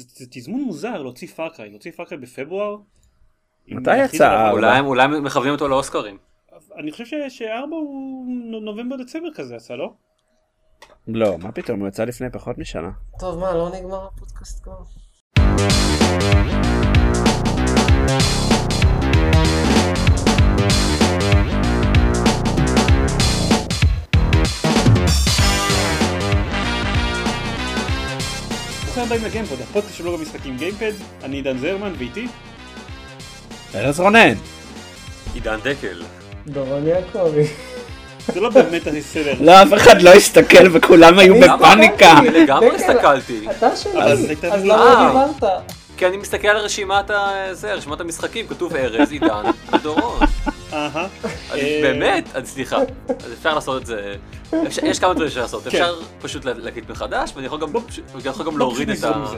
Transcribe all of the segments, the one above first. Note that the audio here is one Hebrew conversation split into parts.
זה תזמון מוזר להוציא Far Cry, להוציא Far Cry בפברואר. מתי יצא אולי הם אולי הם מכוונים אותו לאוסקרים. אני חושב שארבע הוא נובמבר דצמבר כזה יצא, לא? לא, מה פתאום, הוא יצא לפני פחות משנה. טוב, מה, לא נגמר הפודקאסט כבר? ברוכים הבאים לגיימפוד, הפודקאסט של לוג המשחקים גיימפד, אני עידן זרמן ואיתי ארז רונן. עידן דקל. דורון יעקבי. זה לא באמת הסדר. לא, אף אחד לא הסתכל וכולם היו בפאניקה. אני לגמרי הסתכלתי. אתה שלי. אז מוזר. למה אה. לא דיברת? כי אני מסתכל על רשימת המשחקים, כתוב ארז, עידן ודורון. אה, באמת, אז סליחה, אז אפשר לעשות את זה, יש כמה דברים שאפשר לעשות, כן. אפשר פשוט לה- להקליט מחדש, ואני יכול גם לא, להוריד פשוט את ה...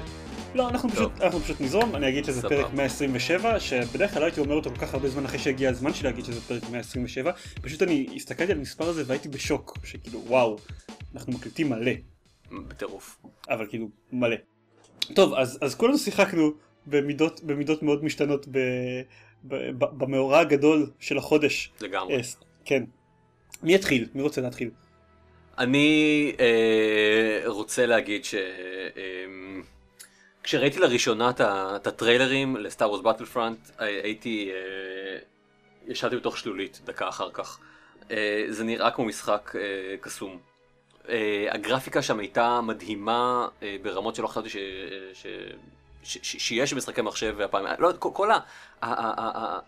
לא, אנחנו פשוט, אנחנו פשוט נזרום, אני אגיד שזה סבבה. פרק 127, שבדרך כלל לא הייתי אומר אותו כל כך הרבה זמן אחרי שהגיע הזמן שלי להגיד שזה פרק 127, פשוט אני הסתכלתי על המספר הזה והייתי בשוק, שכאילו וואו, אנחנו מקליטים מלא, בטירוף. אבל כאילו מלא. טוב, אז, אז כולנו שיחקנו במידות, במידות מאוד משתנות ב, במאורע הגדול של החודש. לגמרי. אה, כן. מי יתחיל? מי רוצה להתחיל? אני אה, רוצה להגיד ש... אה, כשראיתי לראשונה את הטריילרים לסטאר וורס באטלפרונט, הייתי... אה, ישבתי בתוך שלולית דקה אחר כך. אה, זה נראה כמו משחק אה, קסום. אה, הגרפיקה שם הייתה מדהימה אה, ברמות שלא חשבתי ש... ש... שיש במשחקי מחשב והפעם, לא, כל, כל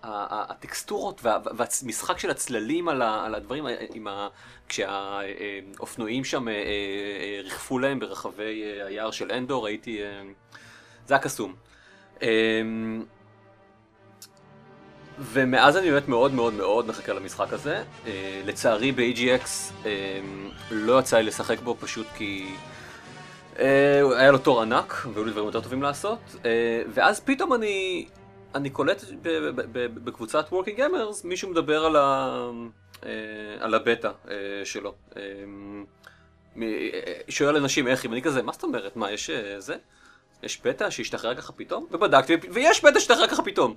הטקסטורות וה- והמשחק של הצללים על. על הדברים, אה. כשהאופנועים שם אה, אה, ריחפו להם ברחבי היער של אנדור, הייתי... זה היה קסום. אה, ומאז אני באמת מאוד מאוד מאוד מחכה למשחק הזה. לצערי ב-EGX אה, לא יצא לי לשחק בו פשוט כי היה לו תור ענק והיו לי דברים יותר טובים לעשות. אה, ואז פתאום אני, אני קולט בקבוצת Working Gamers מישהו מדבר על, ה, אה, על הבטא אה, שלו. אה, אה, שואל אנשים איך, אם אני כזה, מה זאת אומרת? מה, יש אה, זה? יש בטא שהשתחרר ככה פתאום? ובדקתי, ויש בטא שהשתחרר ככה פתאום.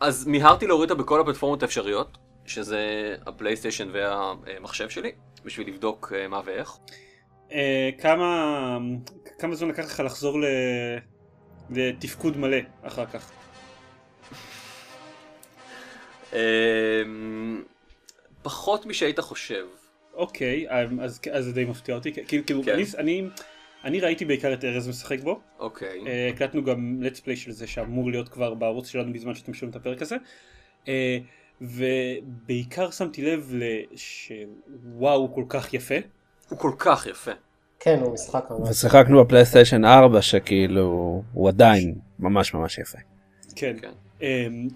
אז מיהרתי להוריד אותה בכל הפלטפורמות האפשריות, שזה הפלייסטיישן והמחשב שלי, בשביל לבדוק אה, מה ואיך. אה, כמה, כמה זמן לקח לך לחזור ל... לתפקוד מלא אחר כך? אמ, פחות משהיית חושב. אוקיי, אז, אז זה די מפתיע אותי, כאילו, כן. אני, אני, אני ראיתי בעיקר את ארז משחק בו, אוקיי. אה, הקלטנו גם let's play של זה שאמור להיות כבר בערוץ שלנו בזמן שאתם שומעים את הפרק הזה, אה, ובעיקר שמתי לב שוואו הוא כל כך יפה, הוא כל כך יפה. כן, הוא משחק ממש. ושיחקנו בפלייסטיישן 4 שכאילו הוא עדיין ממש ממש יפה. כן, כן. Um,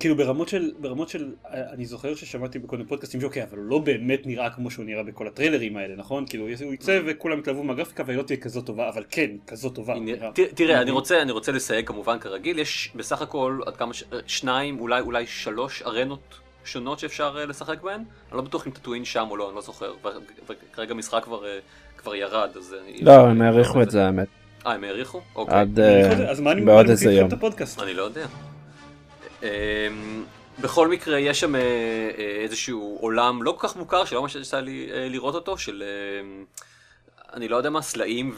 כאילו ברמות של, ברמות של, אה, אני זוכר ששמעתי בכל מיני פודקאסטים שאוקיי, אבל הוא לא באמת נראה כמו שהוא נראה בכל הטריילרים האלה, נכון? כאילו הוא יצא וכולם יתלהבו מהגרפיקה והיא לא תהיה כזאת טובה, אבל כן, כזאת טובה. הנה, נראה. ת- תראה, אני מדהים. רוצה, אני רוצה לסייג כמובן כרגיל, יש בסך הכל עד כמה, ש- שניים, אולי, אולי שלוש ארנות שונות שאפשר אה, לשחק בהן. אני לא בטוח אם טטואין שם או לא, אני לא זוכר. ו- ו- וכרגע המשחק כבר, אה, כבר ירד, אז... אה, לא, הם העריכו את זה האמת. אה, הם העריכו? אוקיי. עד בעוד איזה יום. לכם את הפודקאסט? אני לא יודע. אמ, בכל מקרה, יש שם איזשהו עולם לא כל כך מוכר, שלא ממש יצא לי לראות אותו, של אה, אני לא יודע מה, סלעים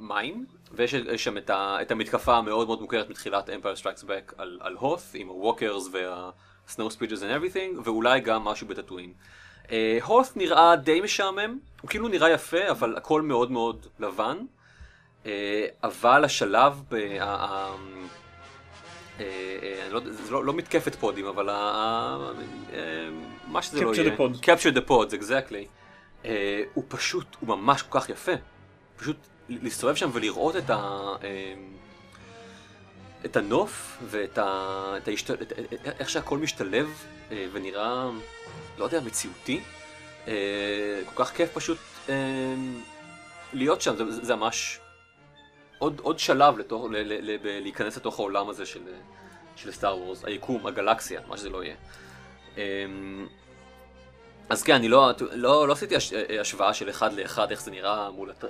ומים, ויש יש שם את ה- את המתקפה המאוד מאוד מוכרת מתחילת Empire Strikes Back על- על הות' עם הווקרס וה-snow speeches and everything, ואולי גם משהו בטאטואין. הות' נראה די משעמם, הוא כאילו נראה יפה, אבל הכל מאוד מאוד לבן. אה, אבל השלב, ב- אה, אה, אני לא זה לא- לא מתקפת פודים, אבל ה- ה- אה, מה שזה לא Capture יהיה. the pod. capture the pods, exactly. אה, הוא פשוט, הוא ממש כל כך יפה. פשוט להסתובב שם ולראות את ה... אה, את הנוף ואת ה... את ההשת... את... איך שהכל משתלב אה, ונראה, לא יודע, מציאותי. אה, כל כך כיף פשוט אה, להיות שם, זה, זה ממש עוד, עוד שלב לתוך, ל, ל, ל, ב- להיכנס לתוך העולם הזה של, של סטאר וורס, היקום, הגלקסיה, מה שזה לא יהיה. אז כן, אני לא, לא, לא עשיתי הש, השוואה של אחד לאחד איך זה נראה מול, הט,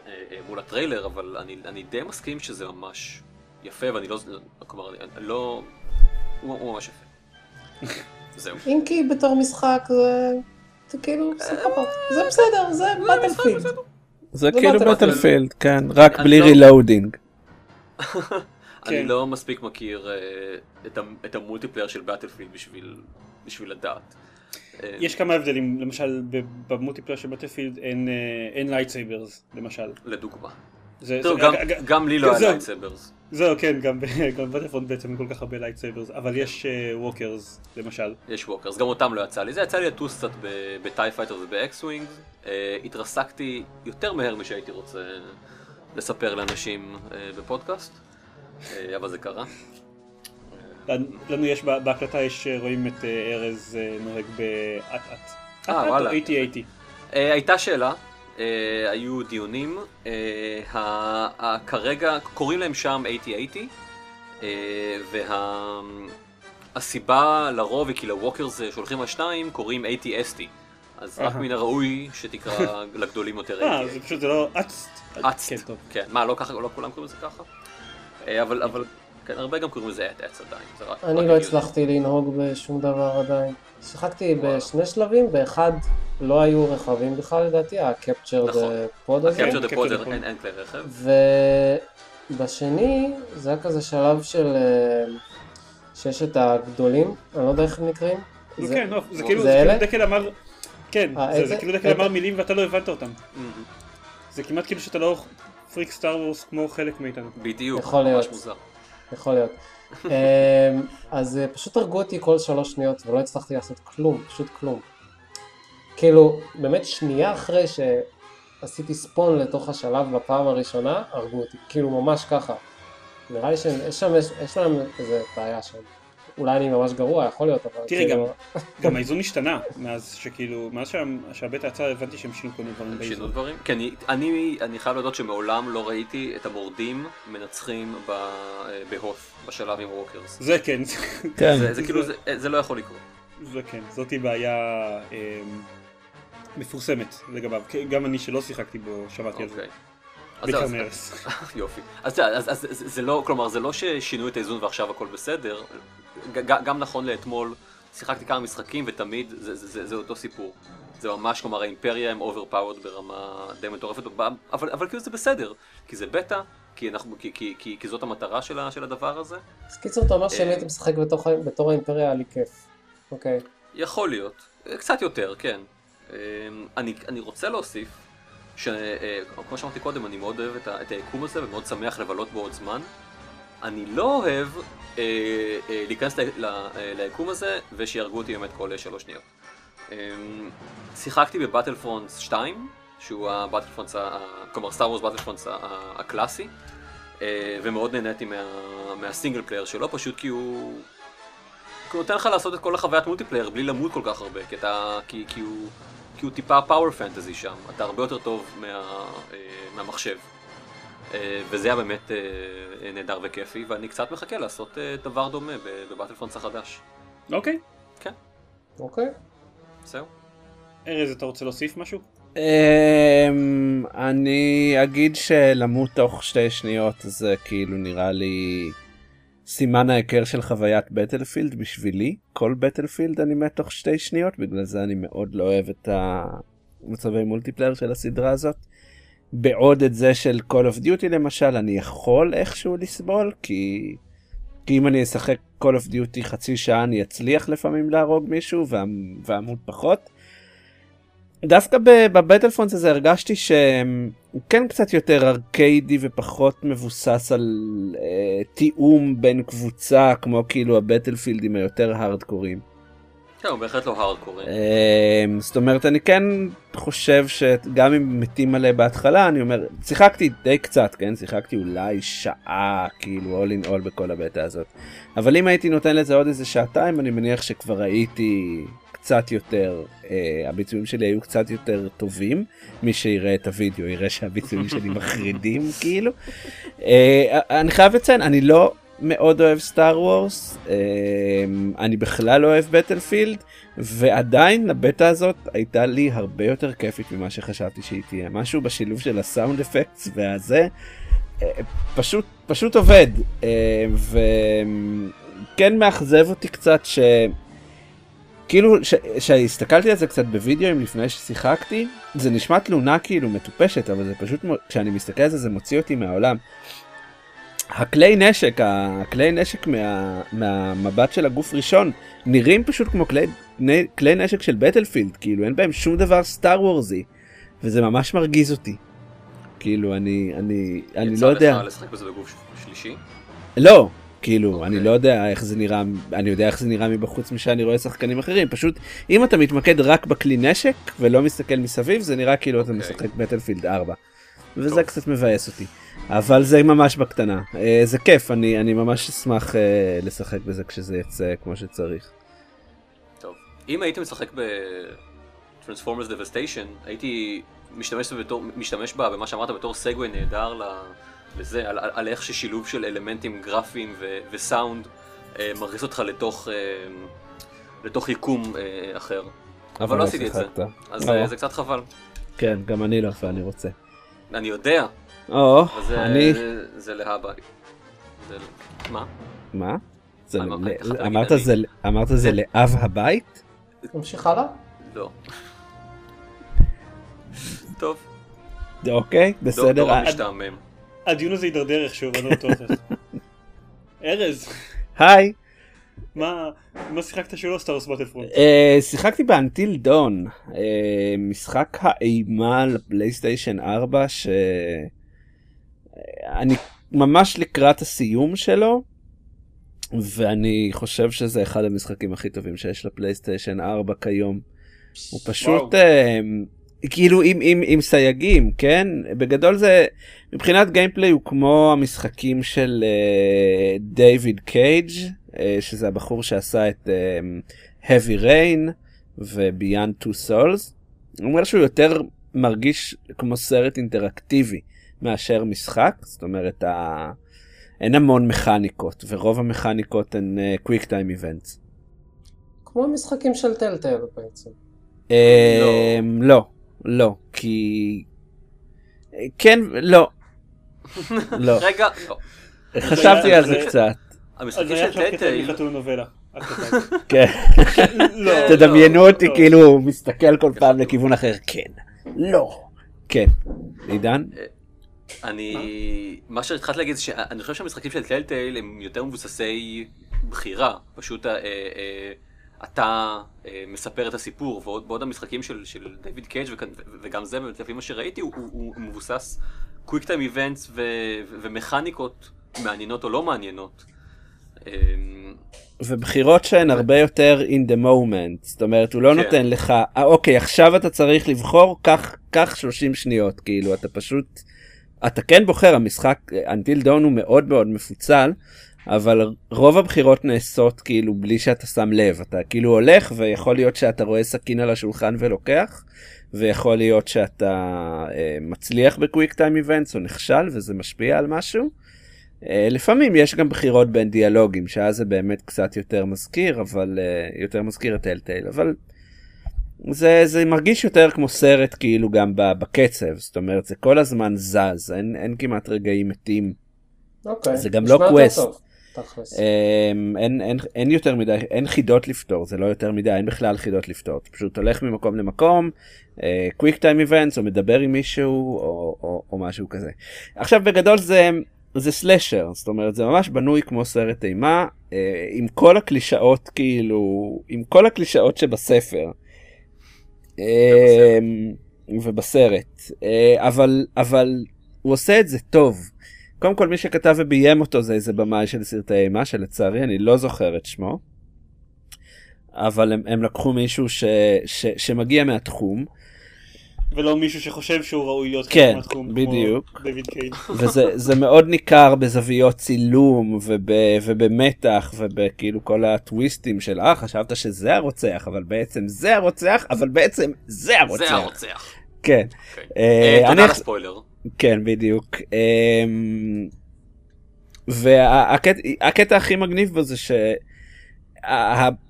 מול הטריילר, אבל אני, אני די מסכים שזה ממש יפה, ואני לא, כלומר, אני לא, הוא, הוא ממש יפה. זהו. אם כי בתור משחק זה, זה כאילו סבבה, זה בסדר, זה Battlefield. זה זה כאילו Battlefield. Battlefield, כן, רק אני בלי לא- reloading. אני כן. לא מספיק מכיר אה, את, ה multiplayer של Battlefield בשביל, בשביל לדעת. אה, יש כמה הבדלים, למשל ב- ב multiplayer של Battlefield אין, אה, lightsabers, למשל. לדוגמה. זה, תראו, זה- גם, לי לא היה זהו. lightsabers. זהו, כן, גם ב Battlefront בעצם כל כך הרבה lightsabers, אבל יש walkers, למשל. יש walkers, גם אותם לא יצא לי. זה יצא לי לטוס קצת ב TIE fighter וב X-wing. התרסקתי יותר מהר משהייתי רוצה לספר לאנשים אה, בפודקאסט, אה, אבל זה קרה. לנו- יש, בהקלטה יש, אה, רואים את אה, ארז אה, נוהג ב AT-AT. AT אה, וואלה. או 80-80? אה, הייתה שאלה, אה, היו דיונים, אה, כרגע קוראים להם שם 8080, אה, והסיבה לרוב היא כי לווקרס אה, שהולכים על שניים קוראים 80ST, אז רק. מן הראוי שתקרא לגדולים יותר אה, 80. זה פשוט, לא אצט. אצט, כן. כן, מה, לא ככה, לא כולם קוראים לזה ככה? אה, אבל, אבל, כן, הרבה גם קוראים לזה אץ עדיין, זה רק... רק אני לא. הצלחתי לנהוג בשום דבר עדיין. שיחקתי בשני שלבים, באחד לא היו רכבים בכלל לדעתי, ה capture נכון. pod הזה, capture the pod the. אין אין כלי רכב. ובשני זה היה כזה שלב של אה, שיש את הגדולים, אני לא יודע איך הם נקראים. זה- כן, לא, זה כאילו? כאילו דקל אמר, כן, אה, זה- כאילו דקל אמר מילים ואתה לא הבנת אותם. זה כמעט כאילו שאתה לא פריק Star Wars כמו חלק מאיתנו. בדיוק, ממש. מוזר. יכול להיות. אמ, אז אה, פשוט הרגו אותי כל שלוש שניות ולא הצלחתי לעשות כלום, פשוט כלום. כאילו, באמת שנייה אחרי שעשיתי ספון לתוך השלב בפעם הראשונה, הרגו אותי. כאילו, ממש ככה. נראה לי שיש שם, יש, יש להם איזה בעיה שם. אולי אני ממש גרוע, יכול להיות, אבל תראי, כאילו... גם האיזון השתנה מאז שכאילו, מאז שה- שהבטא יצא הבנתי שהם שינו כל מיני דברים שינו באיזון. דברים? כי אני, אני, אני חייב להודות שמעולם לא ראיתי את המורדים מנצחים ב- אה, בהוף, בשלב עם walkers. זה כן, זה- כן, זה, זה כאילו, זה, זה לא יכול לקרות. זה כן, זאתי בעיה אמ, מפורסמת לגביו, גם אני שלא שיחקתי בו שמעתי על זה, מארז. יופי. אז, זה, לא, כלומר, זה לא ששינו את האיזון ועכשיו הכל בסדר. גם נכון לאתמול, שיחקתי כמה משחקים ותמיד זה, זה, זה, זה אותו סיפור. זה ממש, כלומר, האימפריה הם overpowered ברמה די מטורפת, אבל, אבל כאילו זה בסדר, כי זה בטא, כי, אנחנו, כי, כי, כי, כי זאת המטרה של, ה- של הדבר הזה. אז קיצור, אתה אומר שאם אה. הייתי משחק בתוך בתור האימפריה היה לי כיף. אוקיי. יכול להיות, קצת יותר, כן. אה, אני, אני רוצה להוסיף, שכמו שאמרתי קודם, אני מאוד אוהב את, את היקום הזה ומאוד שמח לבלות בו עוד זמן. אני לא אוהב אה, אה, להיכנס ל, ל, אה, ליקום הזה ושיהרגו אותי באמת כל אה, שלוש שניות. אה, שיחקתי ב-Battlefront 2, שהוא ה-Battlefront, ה- כלומר Star Wars Battlefront הקלאסי, אה, ומאוד נהניתי מה, מה-single player שלו, פשוט כי הוא... כי הוא נותן לך לעשות את כל החוויית multiplayer בלי למות כל כך הרבה, כי, אתה, כי, כי, הוא, כי הוא טיפה power fantasy שם, אתה הרבה יותר טוב מה, אה, מהמחשב. אה, וזה היה באמת אה, נהדר וכיפי, ואני קצת מחכה לעשות דבר דומה בבטלפונס החדש. אוקיי, אוקיי. זהו. ארז אתה רוצה להוסיף משהו? אמ, אני אגיד שלמות תוך שתי שניות זה כאילו נראה לי סימן ההיכר של חוויית בטלפילד בשבילי. כל בטלפילד אני מת תוך שתי שניות, בגלל זה אני מאוד לא אוהב את המצבי מולטיפלייר של הסדרה הזאת. בעוד את זה של Call of Duty למשל אני יכול איכשהו לסבול כי, כי אם אני אשחק Call of Duty חצי שעה אני אצליח לפעמים להרוג מישהו ואמות פחות. דווקא בבטלפונס הזה הרגשתי שהוא כן קצת יותר ארקיידי ופחות מבוסס על אה, תיאום בין קבוצה כמו כאילו הבטלפילדים היותר הארדקורים. כן, הוא בהחלט לא הארדקורי. אה, זאת אומרת אני כן חושב שגם אם מתים מלא בהתחלה אני אומר שיחקתי די קצת כן שיחקתי אולי שעה כאילו all in all בכל הבטא הזאת אבל אם הייתי נותן לזה עוד איזה שעתיים אני מניח שכבר הייתי קצת יותר אה, הביצועים שלי היו קצת יותר טובים מי שיראה את הוידאו יראה שהביצועים שלי מחרידים כאילו. אה, אני חייב לציין אני לא מאוד אוהב סטאר וורס, אני בכלל לא אוהב בטלפילד, ועדיין הבטא הזאת הייתה לי הרבה יותר כיפית ממה שחשבתי שהיא תהיה. משהו בשילוב של הסאונד אפקטס והזה, אה, פשוט, פשוט עובד. אה, וכן מאכזב אותי קצת ש... כאילו, כשהסתכלתי על זה קצת בווידאוים לפני ששיחקתי, זה נשמע תלונה כאילו מטופשת, אבל זה פשוט, כשאני מסתכל על זה, זה מוציא אותי מהעולם. הכלי נשק, הכלי נשק מה, מהמבט של הגוף ראשון, נראים פשוט כמו כלי, כלי נשק של בטלפילד, כאילו אין בהם שום דבר סטאר וורזי, וזה ממש מרגיז אותי. כאילו אני, אני, אני לא יודע. יצא לך לשחק בזה בגוף שלישי? לא, כאילו, okay. אני. לא יודע איך זה נראה, אני יודע איך זה נראה מבחוץ משאני רואה שחקנים אחרים, פשוט אם אתה מתמקד רק בכלי נשק ולא מסתכל מסביב, זה נראה כאילו okay. אתה אוקיי. משחק בטלפילד 4. וזה טוב. קצת מבאס אותי. אבל זה ממש בקטנה. Uh, זה כיף, אני, אני ממש אשמח uh, לשחק בזה כשזה יצא כמו שצריך. טוב, אם הייתי משחק ב-Transformers Devastation, הייתי משתמש, בתור, משתמש בה במה שאמרת בתור סגווי נהדר לזה, על, על, על איך ששילוב של אלמנטים גרפיים ו, וסאונד uh, מרגיש אותך לתוך, uh, לתוך יקום uh, אחר. אבל לא, לא עשיתי את זה, אז uh, זה קצת חבל. כן, גם אני לא, ואני רוצה. אני יודע. או, אני... זה להבא. מה? מה? אמרת זה לאב הבית? נמשיך הלאה? לא. טוב. אוקיי, בסדר. הדיון הזה יידרדר איכשהו, אני לא בטוח ארז. היי. מה, מה שיחקת שלא Star Wars Battlefront? Uh, שיחקתי ב-Until Dawn, uh, משחק האימה ל-PlayStation 4 שאני ממש לקראת הסיום שלו ואני חושב שזה אחד המשחקים הכי טובים שיש לפלייסטיישן 4 כיום. הוא פשוט uh, כאילו עם, עם, עם סייגים כן בגדול זה מבחינת גיימפליי הוא כמו המשחקים של דייוויד uh, קייג' אה, שזה הבחור שעשה את um, Heavy Rain ו-Beyond Two Souls. הוא אומר שהוא יותר מרגיש כמו סרט אינטראקטיבי מאשר משחק, זאת אומרת ה... אין המון מכניקות ורוב המכניקות הן uh, Quick Time Events. כמו משחקים של טלטל בעצם. Um, לא. לא, לא, כי... כן, לא. לא. רגע, לא. חשבתי על זה קצת. המשחקים של טלטייל... כן. לא. תדמיינו אותי כאילו מסתכל כל פעם לכיוון אחר. כן. לא. כן. עידן? אה, אני... מה שהתחלתי להגיד זה שאני חושב שהמשחקים של טלטייל הם יותר מבוססי בחירה. פשוט אה, אה, אתה מספר את הסיפור, ועוד המשחקים של דיוויד קייג' וגם זה, לפי מה שראיתי, הוא מבוסס קוויק טיים איבנטס ומכניקות מעניינות או לא מעניינות. אמ, ובחירות שהן הרבה יותר in the moment, זאת אומרת הוא לא כן. נותן לך, אה, אוקיי עכשיו אתה צריך לבחור, קח 30 שניות, כאילו אתה פשוט, אתה כן בוחר, המשחק until dawn הוא מאוד מאוד מפוצל, אבל רוב הבחירות נעשות כאילו בלי שאתה שם לב, אתה כאילו הולך ויכול להיות שאתה רואה סכין על השולחן ולוקח, ויכול להיות שאתה אה, מצליח בקוויק טיים איבנטס או נכשל וזה משפיע על משהו. אה, לפעמים יש גם בחירות בין דיאלוגים שאז זה באמת קצת יותר מזכיר אבל uh, יותר מזכיר את Telltale אבל זה זה מרגיש יותר כמו סרט כאילו גם בקצב זאת אומרת זה כל הזמן זז אין, אין כמעט רגעים מתים. אוקיי. זה גם לא quest. אמ, אין, אין, אין יותר מדי אין חידות לפתור זה לא יותר מדי אין בכלל חידות לפתור. אתה פשוט הולך ממקום למקום quick time events או מדבר עם מישהו או, או, או משהו כזה. עכשיו בגדול זה זה סלשר זאת אומרת זה ממש בנוי כמו סרט אימה אה, עם כל הקלישאות כאילו עם כל הקלישאות שבספר. אה, ובסרט. אה, אבל אבל הוא עושה את זה טוב. קודם כל מי שכתב וביים אותו זה איזה במאי של סרטי אימה שלצערי אני לא זוכר את שמו. אבל הם, הם לקחו מישהו ש, ש, שמגיע מהתחום. ולא מישהו שחושב שהוא ראוי להיות כן, חלק מהתחום בדיוק. כמו דויד קייד. וזה מאוד ניכר בזוויות צילום וב, ובמתח ובכאילו כל הטוויסטים של אה חשבת שזה הרוצח אבל בעצם זה הרוצח אבל בעצם זה הרוצח. זה הרוצח. כן. Okay. Uh, אה, תודה על הספוילר. כן בדיוק. Uh, והקטע הכי מגניב בו זה ש... ה-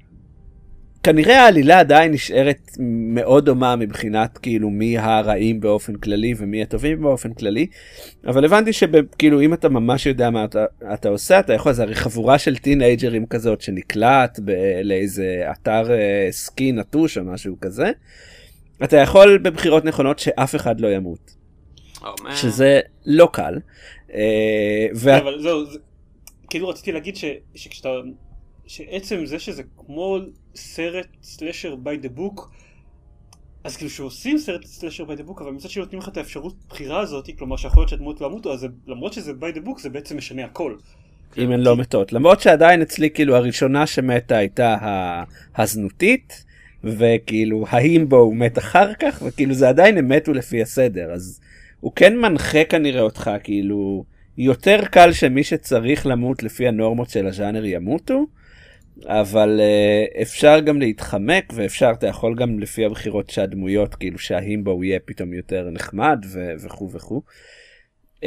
כנראה העלילה עדיין נשארת מאוד דומה מבחינת כאילו מי הרעים באופן כללי ומי הטובים באופן כללי אבל הבנתי שכאילו אם אתה ממש יודע מה אתה, אתה עושה אתה יכול זה הרי חבורה של טינג'רים כזאת שנקלט ב- לאיזה אתר אה, סקי נטוש או משהו כזה. אתה יכול בבחירות נכונות שאף אחד לא ימות Oh. שזה לא קל. אה, וה- אבל זהו, זה- כאילו רציתי להגיד ש- שכשאתה, שעצם זה שזה כמו סרט slasher by the book, אז כאילו שעושים סרט slasher by the book, אבל מצד שני נותנים לך את האפשרות בחירה הזאת, כלומר שיכול להיות שהדמות לא ימותו, אז למרות שזה by the book זה בעצם משנה הכל. אם הן לא מתות למרות שעדיין אצלי כאילו הראשונה שמתה הייתה הזנותית וכאילו ה-himbo הוא מת אחר כך וכאילו זה עדיין הם מתו לפי הסדר אז הוא כן מנחה כנראה אותך כאילו יותר קל שמי שצריך למות לפי הנורמות של הז'אנר ימותו אבל uh, אפשר גם להתחמק ואפשר אתה יכול גם לפי הבחירות שהדמויות כאילו שההימבו יהיה פתאום יותר נחמד וכו' וכו'. Um,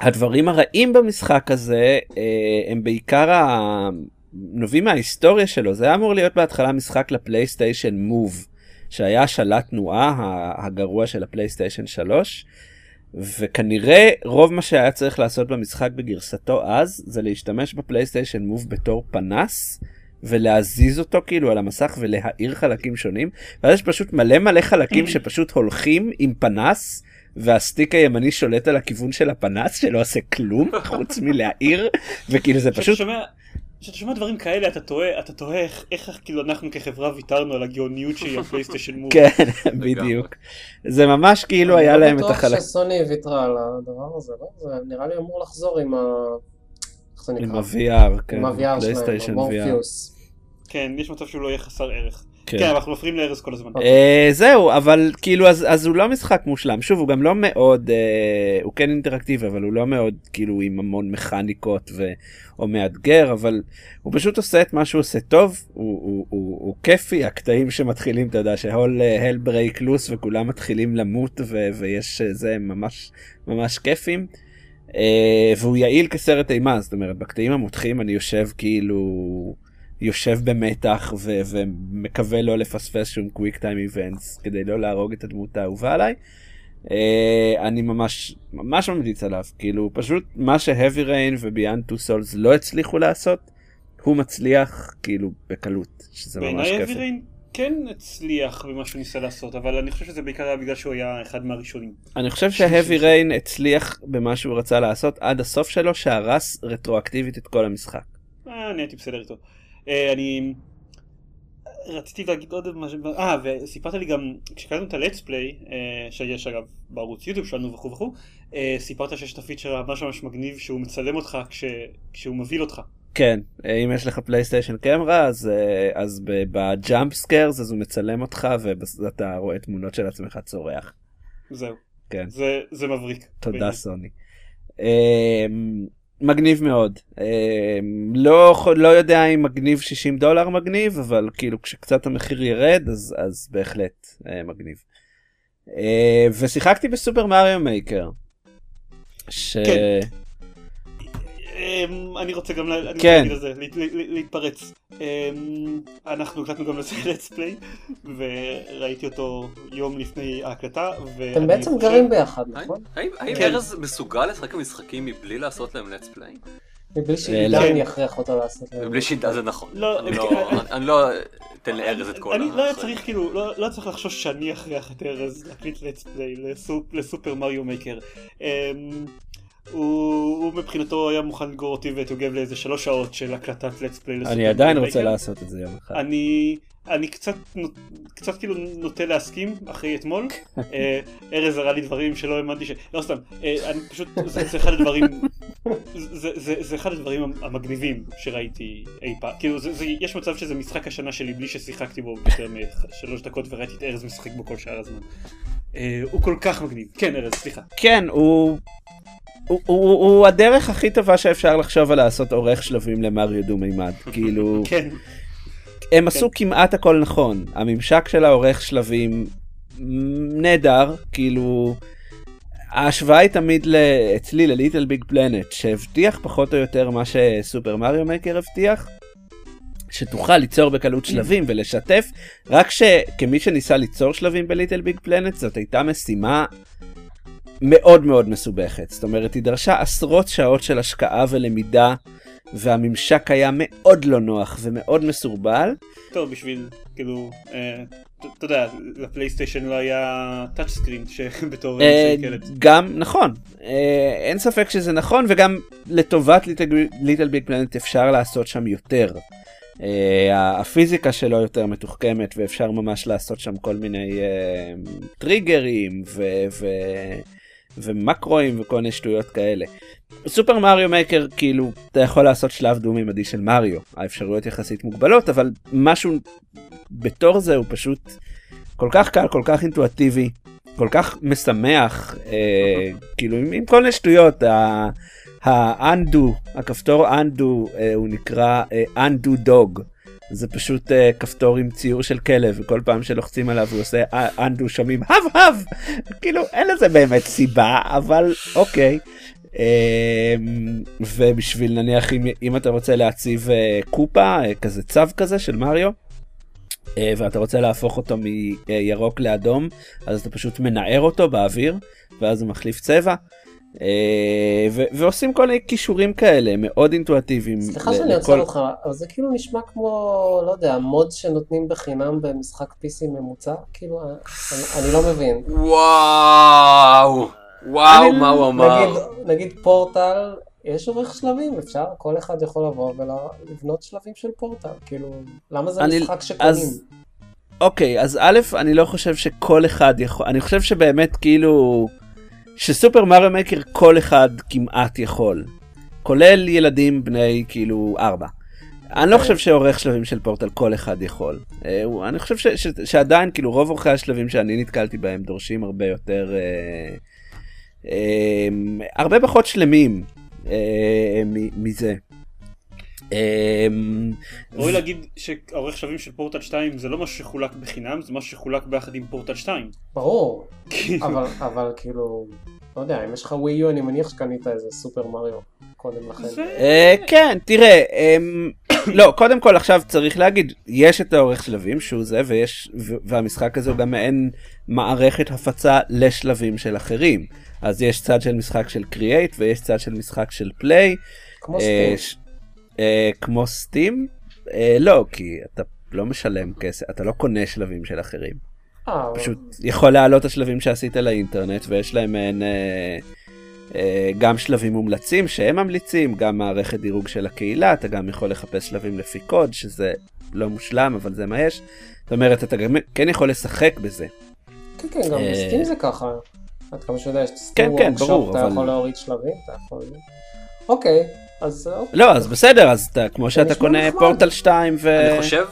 הדברים הרעים במשחק הזה אה, הם בעיקר ה... נובעים מההיסטוריה שלו זה היה אמור להיות בהתחלה משחק לפלייסטיישן מוב שהיה שלט תנועה הגרוע של הפלייסטיישן 3 וכנראה רוב מה שהיה צריך לעשות במשחק בגרסתו אז זה להשתמש בפלייסטיישן מוב בתור פנס ולהזיז אותו כאילו על המסך ולהאיר חלקים שונים ואז יש פשוט מלא מלא חלקים שפשוט הולכים עם פנס והסטיק הימני שולט על הכיוון של הפנס שלא עושה כלום חוץ מלהאיר וכאילו זה פשוט שומע- כשאתה שומע דברים כאלה אתה תוהה, אתה תוהה איך, איך כאילו אנחנו כחברה ויתרנו על הגאוניות שהיא הפלייסטיישן מוב. כן בדיוק זה ממש כאילו היה להם את אני החלק לא בטוח שסוני ויתרה על הדבר הזה, לא? זה נראה לי אמור לחזור עם ה... איך זה עם נקרא? ה-VR, כן, עם ה-VR שלהם, פלייסטיישן VR. המורפיוס. כן, יש מצב שהוא לא יהיה חסר ערך. כן. כן, אנחנו מפריעים לארז כל הזמן. אה, זהו אבל כאילו אז, אז הוא לא משחק מושלם שוב הוא גם לא מאוד אה, הוא כן אינטראקטיבי אבל הוא לא מאוד כאילו עם המון מכניקות ו, או מאתגר אבל הוא פשוט עושה את מה שהוא עושה טוב הוא, הוא, הוא, הוא כיפי הקטעים שמתחילים אתה יודע שה-all hell break loose וכולם מתחילים למות ו, ויש אה, זה ממש ממש כיפים. והוא יעיל כסרט אימה זאת אומרת בקטעים המותחים אני יושב כאילו יושב במתח ו- ומקווה לא לפספס שום quick time events כדי לא להרוג את הדמות האהובה עליי. Uh, אני ממש ממש ממליץ עליו כאילו פשוט מה ש-Heavy Rain ו-Beyond: Two Souls לא הצליחו לעשות הוא מצליח כאילו בקלות שזה ממש כיף. אביריין כן הצליח במה שהוא ניסה לעשות, אבל אני חושב שזה בעיקר היה בגלל שהוא היה אחד מהראשונים. אני חושב שהאבי ריין הצליח במה שהוא רצה לעשות עד הסוף שלו שהרס רטרואקטיבית את כל המשחק. אה, אני הייתי בסדר איתו. אה, אני רציתי להגיד עוד משהו, אה, וסיפרת לי גם, כשקראנו את הלטס פליי, שיש אגב בערוץ יוטיוב שלנו וכו' וכו', אה, סיפרת שיש את הפיצ'ר ממש ממש מגניב שהוא מצלם אותך כש- כשהוא מבהיל אותך. כן אה, אם יש לך PlayStation Camera אז אה, אז ב-jump scares אז הוא מצלם אותך ואתה רואה תמונות של עצמך צורח. זהו. כן. זה, זה מבריק. תודה באמת. סוני. מגניב מאוד. אמ, לא לא יודע אם מגניב 60 דולר מגניב אבל כאילו כשקצת המחיר ירד אז אז בהחלט אה, מגניב. אה, ושיחקתי ב-Super Mario Maker. ש... כן. אמ, אני רוצה גם כן. להגיד זה, להתפרץ. אמ, אנחנו הקלטנו גם לזה let's play וראיתי אותו יום לפני ההקלטה. אתם בעצם גרים ביחד, נכון? האם כן. ארז מסוגל לשחק במשחקים מבלי לעשות להם let's play? מבלי לא. שעידן יכריח אותו לעשות להם. מבלי שידע זה נכון. לא, אני כן, לא- אני- לא אתן לארז את כל אני לא. צריך כאילו, לא לא צריך לחשוש שאני אכריח את ארז להקליט let's play לסופ- לסופר מריו מייקר. הוא הוא מבחינתו היה מוכן לגרור אותי ואת יוגב לאיזה שלוש שעות של הקלטת let's play אני עדיין רוצה. לעשות את זה יום אחד. אני אני קצת קצת כאילו נוטה להסכים אחרי אתמול אה, ארז הראה לי דברים שלא האמנתי ש... לא סתם אה, אני פשוט זה זה אחד הדברים זה- זה זה אחד הדברים המגניבים שראיתי אי פעם כאילו זה- זה- יש מצב שזה משחק השנה שלי בלי ששיחקתי בו יותר משלוש דקות וראיתי את ארז משחק בו כל שאר הזמן. אה, הוא כל כך מגניב כן ארז סליחה כן הוא. הוא, הוא, הוא הדרך הכי טובה שאפשר לחשוב על לעשות עורך שלבים למריו דו מימד כאילו כן. הם עשו כמעט הכל נכון. הממשק של העורך שלבים נהדר כאילו ההשוואה היא תמיד ל- אצלי לליטל ביג פלנט, שהבטיח פחות או יותר מה שסופר מריו מייקר הבטיח, שתוכל ליצור בקלות שלבים ולשתף, רק שכמי שניסה ליצור שלבים ב-LittleBigPlanet, זאת הייתה משימה מאוד מאוד מסובכת. זאת אומרת, היא דרשה עשרות שעות של השקעה ולמידה, והממשק היה מאוד לא נוח ומאוד מסורבל. טוב, בשביל, כאילו, אה, אתה יודע, ל-PlayStation לא היה touch screen שבתור אה, ילד. גם נכון, אה, אין ספק שזה נכון, וגם לטובת LittleBigPlanet אפשר לעשות שם יותר. אה, הפיזיקה שלו יותר מתוחכמת ואפשר ממש לעשות שם כל מיני אה, טריגרים ו- ו- ומקרואים וכל מיני שטויות כאלה. סופר מריו מייקר כאילו אתה יכול לעשות שלב דו מימדי של מריו האפשרויות יחסית מוגבלות אבל משהו בתור זה הוא פשוט כל כך קל כל כך אינטואטיבי כל כך משמח אה, כאילו עם, עם כל מיני שטויות ה- האנדו הכפתור אנדו אה, הוא נקרא אה, דוג. זה פשוט אה, כפתור עם ציור של כלב וכל פעם שלוחצים עליו הוא עושה אה, אנדו שומעים הב הב כאילו אין לזה באמת סיבה אבל אוקיי. אה, ובשביל נניח אם, אם אתה רוצה להציב אה, קופה אה, כזה צו כזה של מריו אה, ואתה רוצה להפוך אותו מירוק לאדום אז אתה פשוט מנער אותו באוויר ואז הוא מחליף צבע. אה, ו- ועושים כל מיני כישורים כאלה מאוד אינטואטיביים. סליחה ל- שאני עוצר לכל- אותך, אבל זה כאילו נשמע כמו, לא יודע, מוד שנותנים בחינם במשחק PC ממוצע? כאילו, אני- אני לא מבין. וואו, וואו, מה הוא אמר. נגיד, נגיד פורטל, יש עורך שלבים, אפשר, כל אחד יכול לבוא ולבנות שלבים של פורטל, כאילו, למה זה אני- משחק שקונים? אז- אוקיי אז א' אני לא חושב שכל אחד יכול אני חושב שבאמת כאילו שסופר מריו מייקר כל אחד כמעט יכול כולל ילדים בני כאילו ארבע. אני לא כן. חושב שעורך שלבים של פורטל כל אחד יכול. אה, אני חושב ש, ש, שעדיין כאילו רוב עורכי השלבים שאני נתקלתי בהם דורשים הרבה יותר אה, אה, הרבה פחות שלמים אה, מ- מזה. אה, ראוי להגיד שהעורך שלבים של פורטל 2 זה לא משהו שחולק בחינם, זה משהו שחולק ביחד עם פורטל 2. ברור, אבל, אבל כאילו, לא יודע, אם יש לך ווי יו, אני מניח שקנית איזה סופר מריו קודם לכן. אה, כן, תראה, אמ, לא, קודם כל עכשיו צריך להגיד, יש את האורך שלבים שהוא זה, ויש, והמשחק הזה הוא גם מעין מערכת הפצה לשלבים של אחרים. אז יש צד של משחק של קריאייט ויש צד של משחק של פליי. כמו אה, סטים. אה, כמו סטים? אה, לא, כי אתה לא משלם כסף, אתה לא קונה שלבים של אחרים. אה, פשוט יכול להעלות את השלבים שעשית לאינטרנט ויש להם מעין אה, אה, גם שלבים מומלצים שהם ממליצים גם מערכת דירוג של הקהילה אתה גם יכול לחפש שלבים לפי קוד שזה לא מושלם אבל זה מה יש. זאת אומרת אתה גם כן יכול לשחק בזה. כן, כן, גם אה, בסטים זה ככה. עד כמה שאתה יודע, יש כן, סטים כן, וורקשופ, ברור, אתה אבל- יכול להוריד שלבים, אתה יכול... אוקיי, אז אוקיי. לא אז בסדר אז אתה כמו שאתה קונה נחמד. פורטל 2 ו... אני חושב,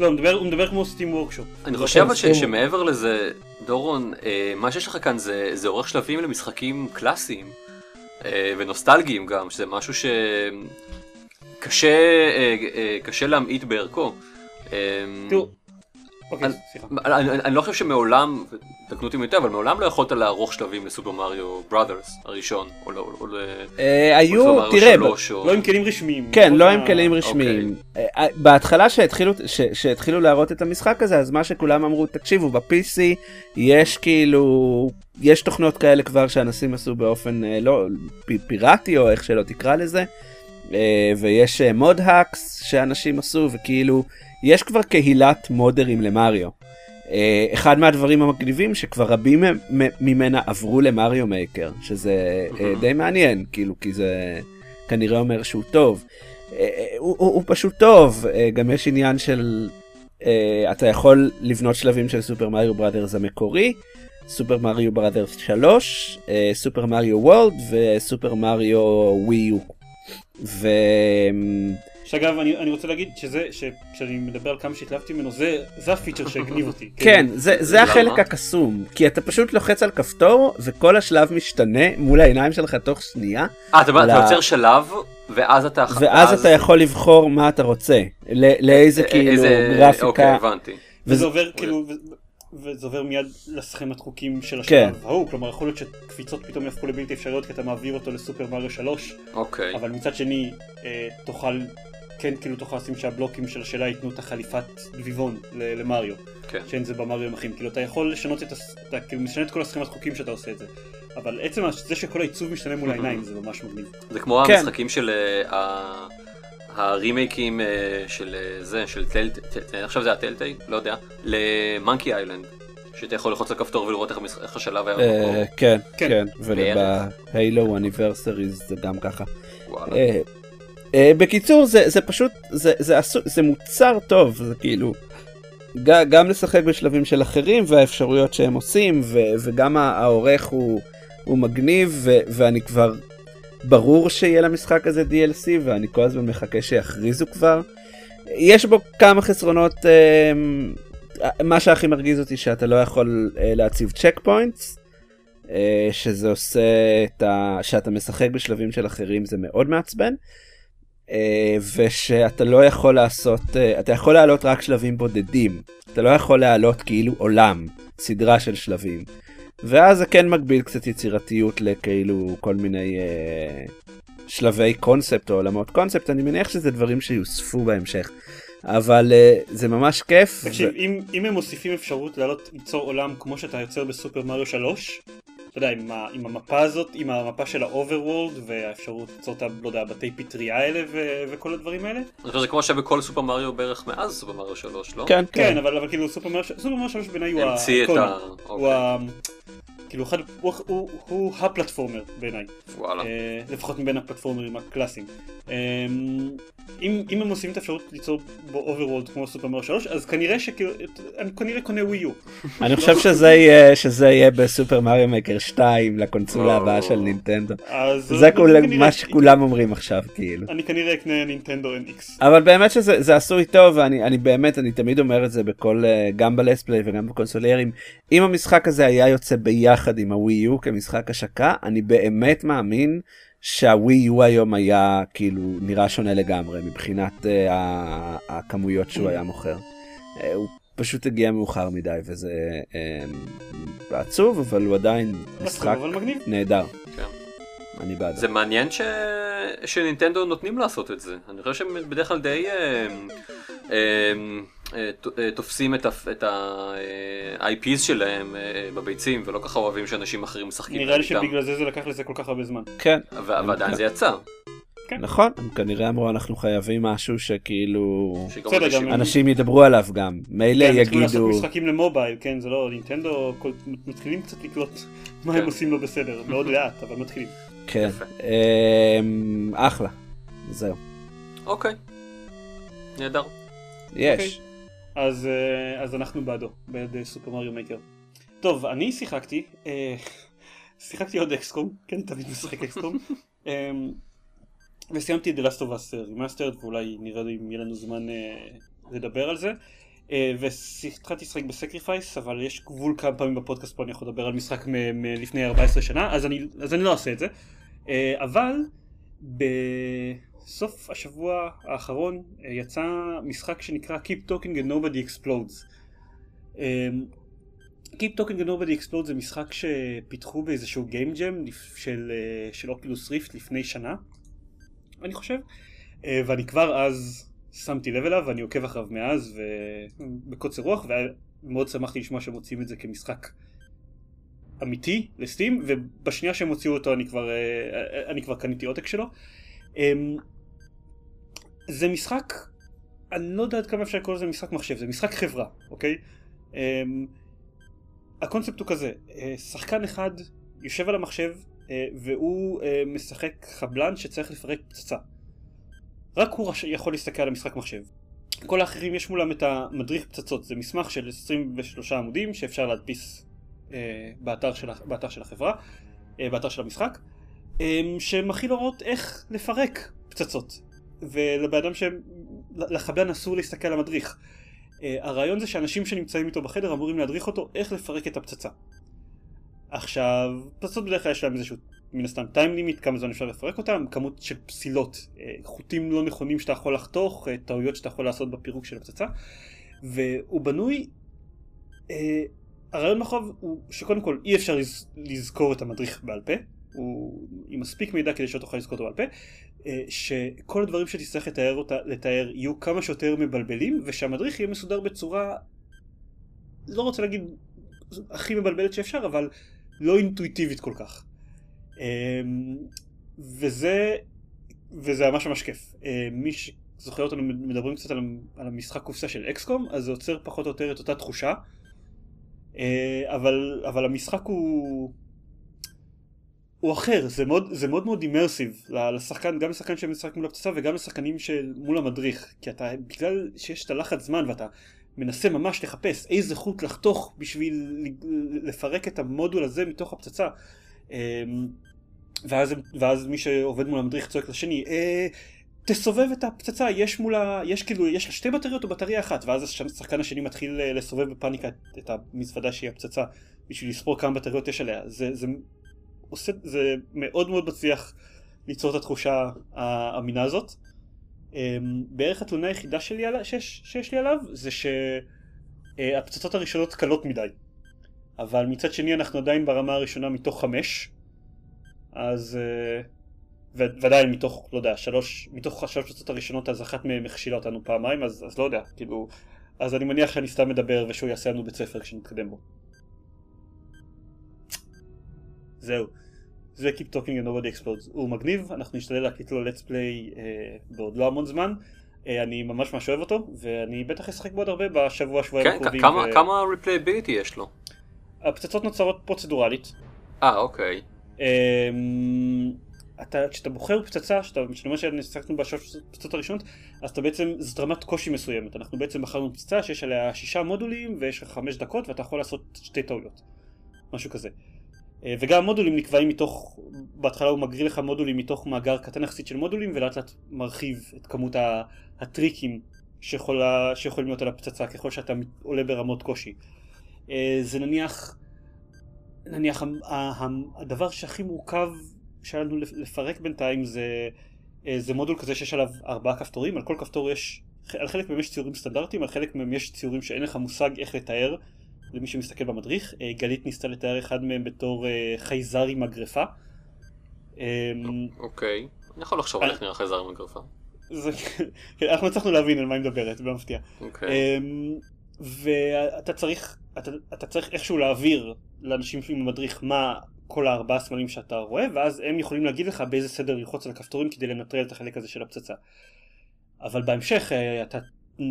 לא, הוא מדבר- הוא מדבר כמו סטים וורקשופ. אני חושב אבל ש-. שמעבר לזה, דורון, אה, מה שיש לך כאן זה זה עורך שלבים למשחקים קלאסיים אה, ונוסטלגיים גם, שזה משהו שקשה אה, אה, קשה להמעיט בערכו. אה, תראו, אוקיי, סליחה. אני, לא חושב שמעולם, תקנו אותי יותר, אבל מעולם לא יכולת לערוך שלבים לסופר מריו בראדרס הראשון, או ל- או ל- אה, היו תראה לא עם כלים רשמיים. כן, לא עם ה- כלים רשמיים. אה, בהתחלה שהתחילו, להראות את המשחק הזה, אז מה שכולם אמרו, תקשיבו, ב-PC יש כאילו, יש תוכנות כאלה כבר שאנשים עשו באופן אה, לא פיראטי, או איך שלא תקרא לזה, אה, ויש מוד האקס שאנשים עשו, וכאילו, יש כבר קהילת מודרים למריו. אה, אחד מהדברים המגניבים שכבר רבים ממנה עברו ל-Mario Maker, שזה אה, די מעניין, כאילו, כי זה כנראה אומר שהוא טוב. אה, הוא, הוא, הוא פשוט טוב, גם יש עניין של, אתה יכול לבנות שלבים של Super Mario Brothers המקורי, Super Mario Brothers 3, אה, Super Mario World ו-Super Mario Wii U. שאגב, אני אני רוצה להגיד שזה, שכשאני מדבר על כמה שהתלהבתי ממנו, זה זה הפיצ'ר שהגניב אותי. כן, זה, זה למה? החלק הקסום, כי אתה פשוט לוחץ על כפתור וכל השלב משתנה מול העיניים שלך תוך שנייה, אה, אתה ל- יוצר שלב, ואז אתה... ואז אתה יכול לבחור מה אתה רוצה, ל- לאיזה אה, כאילו איזה- גרפיקה, אוקיי, הבנתי. וזה עובר כאילו, וזה עובר מיד לסכמת חוקים של כן. השלב ההוא, כלומר יכול להיות שקפיצות פתאום יהפכו לבלתי אפשריות כי אתה מעביר אותו לסופר מריו 3, אוקיי. אבל מצד שני אה, תוכל, כן כאילו תוכל לשים שהבלוקים של השאלה ייתנו את החליפת דביבון ל- למריו, כן. שאין זה במריו אחים, כאילו אתה יכול לשנות את, הס- אתה כאילו משנה את כל הסכמת חוקים שאתה עושה את זה, אבל עצם זה שכל העיצוב משתנה מול העיניים זה ממש מגניב. זה כמו כן. המשחקים של אה, ה- הרימייקים אה, של אה, זה, של טל, ט- עכשיו זה הטלטי, לא יודע, למונקי איילנד. שאתה יכול ללחוץ על כפתור ולראות איך השלב היה במקור. כן, כן. כן, בערך. ובהיילו אניברסריז זה גם ככה. אה, בקיצור זה זה פשוט זה זה עשו- זה מוצר טוב זה כאילו ג- גם לשחק בשלבים של אחרים והאפשרויות שהם עושים ו- וגם העורך הוא הוא מגניב ו- ואני כבר ברור שיהיה למשחק הזה DLC ואני כל הזמן מחכה שיכריזו כבר. יש בו כמה חסרונות אה, מה שהכי מרגיז אותי שאתה לא יכול אה, להציב צ'ק פוינטס. שזה עושה את ה... שאתה משחק בשלבים של אחרים זה מאוד מעצבן. אה, ושאתה לא יכול לעשות, אה, אתה יכול להעלות רק שלבים בודדים. אתה לא יכול להעלות כאילו עולם, סדרה של שלבים. ואז זה כן מגביל קצת יצירתיות לכאילו כל מיני אה, שלבי קונספט או עולמות קונספט, אני מניח שזה דברים שיוספו בהמשך. אבל אה, זה ממש כיף. תקשיב, אם, אם הם מוסיפים אפשרות לעלות ליצור עולם כמו שאתה יוצר בסופר מריו 3, אתה יודע, עם, ה, עם המפה הזאת, עם המפה של ה-overworld והאפשרות ליצור את ה... לא יודע, בתי פטריה האלה ו, וכל הדברים האלה. אני חושב שזה כמו שבכל Super Mario בערך מאז Super Mario 3, לא? כן, כן, כן. אבל, אבל כאילו Super Mario, Super Mario 3 בעיניי הוא המציא את. ה... הוא אוקיי, ה... כאילו אחד, הוא, הוא, הוא ה-platformer בעיניי, וואלה. אה, לפחות מבין הפלטפורמרים הקלאסיים. אה, אם, אם הם עושים את האפשרות ליצור בו overworld כמו Super Mario 3, אז כנראה שכאילו, אני כנראה קונה ווי יו. אני חושב שזה יהיה שזה יהיה בסופר מריו מקר 2 לקונסולה. הבאה של נינטנדו. אז זה כול- כנראה- מה שכולם אומרים עכשיו כאילו. אני כנראה אקנה נינטנדו NX. אבל באמת שזה זה עשוי טוב ואני אני באמת אני תמיד אומר את זה בכל אה, גם בלספליי וגם בקונסוליירים אם המשחק הזה היה יוצא ביחד עם הווי יו כמשחק השקה אני באמת מאמין שהווי יו היום היה כאילו נראה שונה לגמרי מבחינת ה- הכמויות שהוא היה מוכר. אה, הוא פשוט הגיע מאוחר מדי וזה אה, עצוב אבל הוא עדיין משחק. נהדר. כן. אני בעד. זה מעניין ש... שנינטנדו נותנים לעשות את זה. אני חושב שהם בדרך כלל די ת- אה, תופסים את ה-IPs שלהם אה, בביצים, ולא ככה אוהבים שאנשים אחרים משחקים נראה לי איתם. שבגלל זה זה לקח לזה כל כך הרבה זמן. כן. ועדיין זה יצא. נכון, הם כנראה אמרו אנחנו חייבים משהו שכאילו אנשים ידברו עליו גם, מילא כן, יגידו, לעשות משחקים למובייל, כן, זה לא, נינטנדו כל- מתחילים קצת לקלוט מה כן. הם עושים לא בסדר, מאוד לאט, אבל מתחילים. כן. אמ, אחלה, זהו, אוקיי. נהדר. יש, אז, אה, אז אנחנו בעדו, בעד אה, סופר מריו מייקר. טוב, אני שיחקתי, אה, שיחקתי עוד אקסקום, כן, תמיד משחק אקסקום, אה, וסיימתי את The Last of Us Remastered, ואולי נראה לי אם יהיה לנו זמן לדבר על זה. והתחלתי לשחק ב-Scarface, אבל יש גבול כמה פעמים בפודקאסט פה אני יכול לדבר על משחק מלפני 14 שנה, אז אני, אז אני לא אעשה את זה. אבל בסוף השבוע האחרון אה, יצא משחק שנקרא Keep Talking and Nobody Explodes. אה, Keep Talking and Nobody Explodes זה משחק שפיתחו באיזשהו Game Jam של, אה, של Oculus Rift לפני שנה, אני חושב, אה, ואני כבר אז שמתי לב אליו ואני עוקב אחריו מאז ובקוצר רוח ומאוד שמחתי לשמוע שהם מוציאים את זה כמשחק אמיתי לסטים ובשנייה שהם הוציאו אותו אני כבר, אני כבר קניתי עותק שלו. אמ, זה משחק, אני לא יודע עד כמה אפשר לקרוא לזה משחק מחשב, זה משחק חברה, אוקיי? אמ, הקונספט הוא כזה, אה, שחקן אחד יושב על המחשב אה, והוא אה, משחק חבלן שצריך לפרק פצצה. רק הוא. יכול להסתכל על המשחק מחשב. כל האחרים יש מולם את המדריך פצצות, זה מסמך של 23 עמודים שאפשר להדפיס באתר, של, באתר של החברה, באתר של המשחק, אה, שמכיל הוראות איך לפרק פצצות. ולבן אדם שהם, לחבלן אסור להסתכל על המדריך. אה, הרעיון זה שאנשים שנמצאים איתו בחדר אמורים להדריך אותו איך לפרק את הפצצה. עכשיו, פצצות בדרך כלל יש להם איזשהו מן הסתם טיים לימיט, כמה זמן אפשר לפרק אותם, כמות של פסילות, אה, חוטים לא נכונים שאתה יכול לחתוך, אה, טעויות שאתה יכול לעשות בפירוק של הפצצה, והוא בנוי אה, הרעיון מאחוריו הוא שקודם כל אי אפשר לז, לזכור את המדריך בעל פה, הוא עם מספיק מידע כדי שלא תוכל לזכור אותו בעל פה, שכל הדברים שתצטרך לתאר, אותה, לתאר יהיו כמה שיותר מבלבלים, ושהמדריך יהיה מסודר בצורה, לא רוצה להגיד הכי מבלבלת שאפשר, אבל לא אינטואיטיבית כל כך. אמ, וזה, וזה ממש ממש כיף. אה, מי שזוכר אותנו מדברים קצת על, המשחק קופסה של אקסקום, אז זה עוצר פחות או יותר את אותה תחושה. אה, אבל, אבל המשחק הוא... הוא אחר, זה מאוד זה מאוד, מאוד אימרסיב לשחקן, גם לשחקן שמשחק מול הפצצה וגם לשחקנים של מול המדריך, כי אתה, בגלל שיש את הלחץ זמן ואתה מנסה ממש לחפש איזה חוט לחתוך בשביל לפרק את המודול הזה מתוך הפצצה. אמ, ואז, ואז מי שעובד מול המדריך צועק לשני, אה, תסובב את הפצצה, יש מולה, יש כאילו, יש לה שתי בטריות או בטריה אחת, ואז השחקן השני מתחיל אה, לסובב בפאניקה את המזוודה שהיא הפצצה, בשביל לספור כמה בטריות יש עליה. זה, זה, עושה, זה מאוד מאוד מצליח ליצור את התחושה האמינה הזאת. אמ, בערך התלונה היחידה שלי עליו, שיש, שיש לי עליו זה שהפצצות הראשונות קלות מדי. אבל מצד שני אנחנו עדיין ברמה הראשונה מתוך חמש, אז אה, ודאי מתוך, לא יודע, שלוש, מתוך השלוש פצצות הראשונות אז אחת מהן הכשילה אותנו פעמיים, אז, אז לא יודע, כאילו, אז אני מניח שאני סתם מדבר ושהוא יעשה לנו בית ספר כשנתקדם בו. זהו. זה Keep Talking and Nobody Explodes. הוא מגניב, אנחנו נשתדל להקליט לו let's play אה, בעוד לא המון זמן. אה, אני ממש ממש אוהב אותו, ואני בטח אשחק בו עוד הרבה בשבוע שבועיים כן, הקרובים. כמה, ו... כמה replayability יש לו? הפצצות נוצרות פרוצדורלית. אה, אוקיי. אה, אתה, כשאתה בוחר פצצה, שאתה, כשאני אומר ששיחקנו בשלוש פצצות הראשונות, אז אתה בעצם, זאת רמת קושי מסוימת. אנחנו בעצם בחרנו פצצה שיש עליה שישה מודולים ויש לך חמש דקות ואתה יכול לעשות שתי טעויות. משהו כזה. אה, וגם המודולים נקבעים מתוך, בהתחלה הוא מגריל לך מודולים מתוך מאגר קטן יחסית של מודולים ולאט לאט מרחיב את כמות הטריקים שיכולה, שיכולים להיות על הפצצה ככל שאתה עולה ברמות קושי. אה, זה נניח, נניח הדבר שהכי מורכב שהיה לנו לפרק בינתיים זה, אה, זה מודול כזה שיש עליו ארבעה כפתורים, על כל כפתור יש, על חלק מהם יש ציורים סטנדרטיים, על חלק מהם יש ציורים שאין לך מושג איך לתאר למי שמסתכל במדריך. אה, גלית ניסתה לתאר אחד מהם בתור אה, חייזר עם מגרפה. אמ, אוקיי, אני יכול לחשוב על איך נראה חייזר עם מגרפה. כן, אנחנו הצלחנו להבין על מה היא מדברת, זה מפתיע. אוקיי. אמ, ואתה צריך, אתה, אתה צריך איכשהו להעביר לאנשים עם המדריך מה כל הארבעה סמלים שאתה רואה, ואז הם יכולים להגיד לך באיזה סדר ללחוץ על הכפתורים כדי לנטרל את החלק הזה של הפצצה. אבל בהמשך אה, אתה,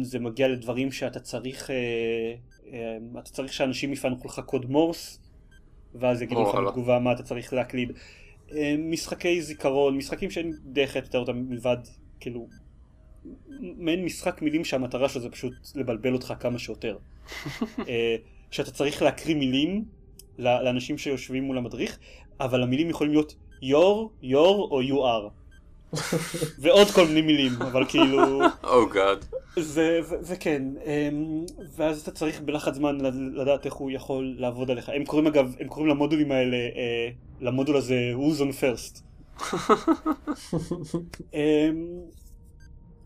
זה מגיע לדברים שאתה צריך אתה צריך שאנשים יפענקו לך קוד מורס, ואז יגידו לך בתגובה מה אתה צריך להקליד. אמ, משחקי זיכרון, משחקים שאין דרך לתאר אותם מלבד, כאילו, מעין משחק מילים שהמטרה שלו זה פשוט לבלבל אותך כמה שיותר. אה, שאתה צריך להקריא מילים לאנשים שיושבים מול המדריך, אבל המילים יכולים להיות your, your או you are. ועוד כל מיני מילים, אבל כאילו... או oh. וכן, אמ, ואז אתה צריך בלחץ זמן לדעת איך הוא יכול לעבוד עליך. הם קוראים אגב, הם קוראים למודולים האלה, אה, למודול הזה who's on first. אמ,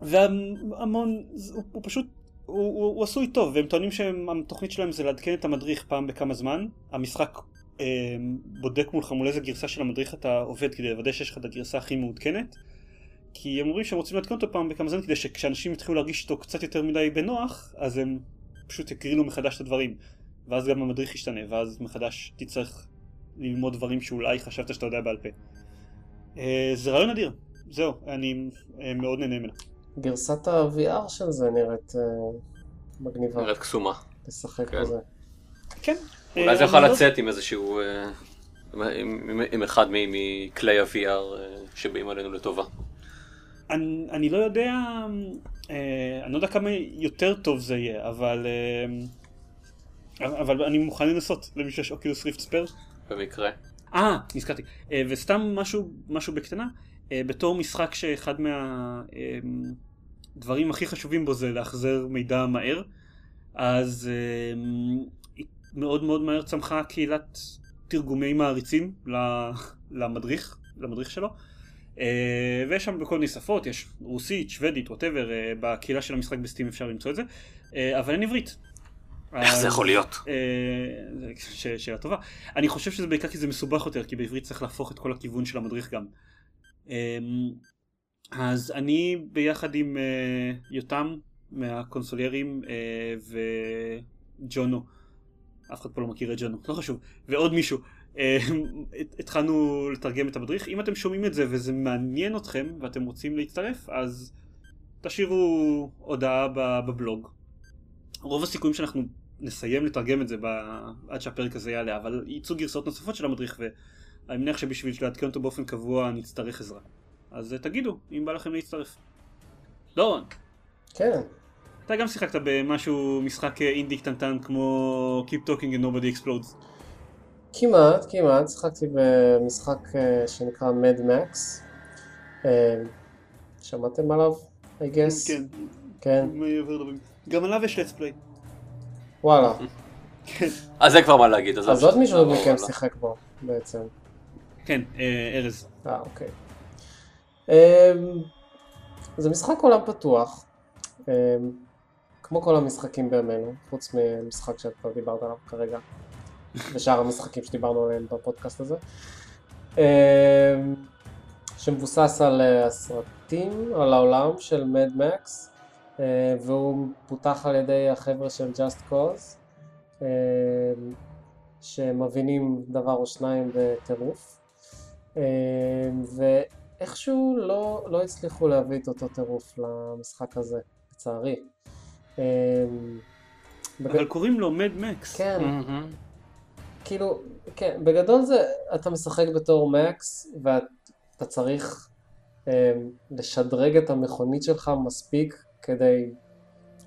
והמון, הוא פשוט, הוא, הוא, הוא עשוי טוב, והם טוענים שהתוכנית שלהם זה לעדכן את המדריך פעם בכמה זמן. המשחק אה, בודק מולך מול איזה גרסה של המדריך אתה עובד כדי לוודא שיש לך את הגרסה הכי מעודכנת. כי הם אומרים שהם רוצים לעדכן אותו פעם בכמה זמן כדי שכשאנשים יתחילו להרגיש אותו קצת יותר מדי בנוח, אז הם פשוט יקרינו מחדש את הדברים. ואז גם המדריך ישתנה, ואז מחדש תצטרך ללמוד דברים שאולי חשבת שאתה יודע בעל פה. אה, זה רעיון אדיר, זהו, אני אה, מאוד נהנה ממנו. גרסת ה-VR של זה נראית אה, מגניבה. נראית קסומה. לשחק כן. בזה. כן. אולי זה יכול לא- לצאת עם איזשהו... עם אחד מכלי ה-VR שבאים עלינו לטובה. אני, אני לא יודע, אה, אני לא יודע כמה יותר טוב זה יהיה, אבל, אה, אבל אני מוכן לנסות למי שיש אוקילוס ריפט ספייר. במקרה. אה, נזכרתי. אה, וסתם משהו, משהו בקטנה, אה, בתור משחק שאחד מהדברים אה, הכי חשובים בו זה להחזר מידע מהר, אז אה, מאוד מאוד מהר צמחה קהילת תרגומי מעריצים למדריך, למדריך שלו. אה, ויש שם בכל מיני שפות, יש רוסית, שוודית, ווטאבר, אה, בקהילה של המשחק בסטים אפשר למצוא את זה, אה, אבל אין עברית. איך זה יכול להיות? שאלה טובה. אני חושב שזה בעיקר כי זה מסובך יותר, כי בעברית צריך להפוך את כל הכיוון של המדריך גם. אה, אז אני ביחד עם יותם מהקונסוליירים וג'ונו, אף אחד פה לא מכיר את ג'ונו, לא חשוב, ועוד מישהו, התחלנו לתרגם את המדריך. אם אתם שומעים את זה וזה מעניין אתכם ואתם רוצים להצטרף, אז תשאירו הודעה בבלוג. רוב הסיכויים שאנחנו נסיים לתרגם את זה ב- עד שהפרק הזה יעלה, אבל יצאו גרסאות נוספות של המדריך ואני מניח שבשביל לעדכן אותו באופן קבוע נצטרך עזרה. אז אה, תגידו, אם בא לכם להצטרף. דורון, כן. אתה גם שיחקת במשהו, משחק אה, אינדי קטנטן כמו Keep Talking and Nobody Explodes. כמעט, כמעט, שיחקתי במשחק אה, שנקרא Mad Max. אה, שמעתם עליו? I guess? כן, כן. לדברים. גם עליו יש let's play. וואלה. אז זה כבר מה להגיד. אז עוד מישהו נעבור מכם הלאה. שיחק בו בעצם. כן, אה, ארז. אה, אוקיי. אמ, זה משחק עולם פתוח, אמ, כמו כל המשחקים בימינו, חוץ ממשחק שאת כבר דיברת עליו כרגע, ושאר המשחקים שדיברנו עליהם בפודקאסט הזה, אמ, שמבוסס על אה, הסרטים, על העולם של מד מקס, והוא פותח על ידי החבר'ה של Just Cause, אמ, שמבינים דבר או שניים בטירוף. אמ, ואיכשהו לא, לא הצליחו להביא את אותו טירוף למשחק הזה, לצערי. אמ, בג- אבל קוראים לו מד מקס. כן, מהמם. כאילו, כן, בגדול זה, אתה משחק בתור מקס, ואתה צריך אמ, לשדרג את המכונית שלך מספיק כדי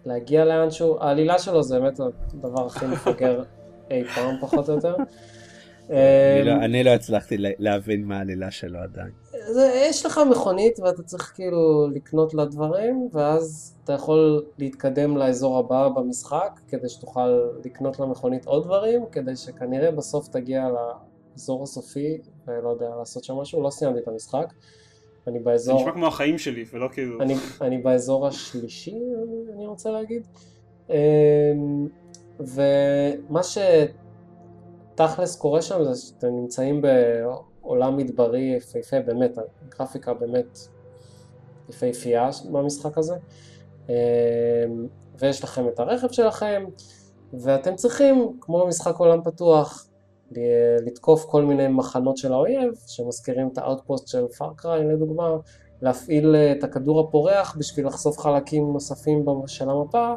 להגיע לאנשהו. העלילה שלו זה באמת הדבר הכי מפגר אי פעם, פחות או יותר. אני אמ, לא- אני לא הצלחתי לה- להבין מה העלילה שלו עדיין. זה, יש לך מכונית ואתה צריך כאילו לקנות לה דברים ואז אתה יכול להתקדם לאזור הבא במשחק כדי שתוכל לקנות למכונית עוד דברים כדי שכנראה בסוף תגיע לאזור הסופי ולא יודע לעשות שם משהו, לא סיימתי את המשחק. אני זה באזור, נשמע כמו החיים שלי, ולא כאילו... אני, אני באזור השלישי אני- רוצה להגיד. אמ, ומה שתכלס קורה שם זה שאתם נמצאים בעולם מדברי יפהפה, באמת, הגרפיקה באמת יפהפייה במשחק הזה. אמ, ויש לכם את הרכב שלכם ואתם צריכים, כמו במשחק עולם פתוח, לתקוף כל מיני מחנות של האויב שמזכירים את ה-outpost של Far Cry לדוגמה, להפעיל אה, את הכדור הפורח בשביל לחשוף חלקים נוספים של המפה,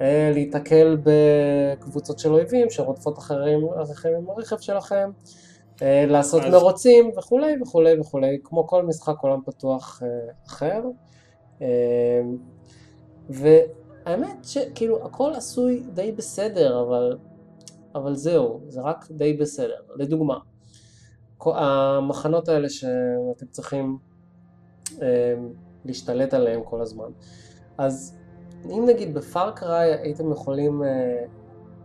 אה, להיתקל בקבוצות של אויבים שרודפות אחרי, אחריכם עם הרכב שלכם, לעשות אז- מרוצים וכולי וכולי וכולי, כמו כל משחק עולם פתוח אה, אחר. אה, והאמת שכאילו הכל עשוי די בסדר, אבל, אבל זהו, זה רק די בסדר. לדוגמה, המחנות האלה שאתם צריכים אה, להשתלט עליהם כל הזמן. אז אם נגיד בפארקריי הייתם יכולים אה,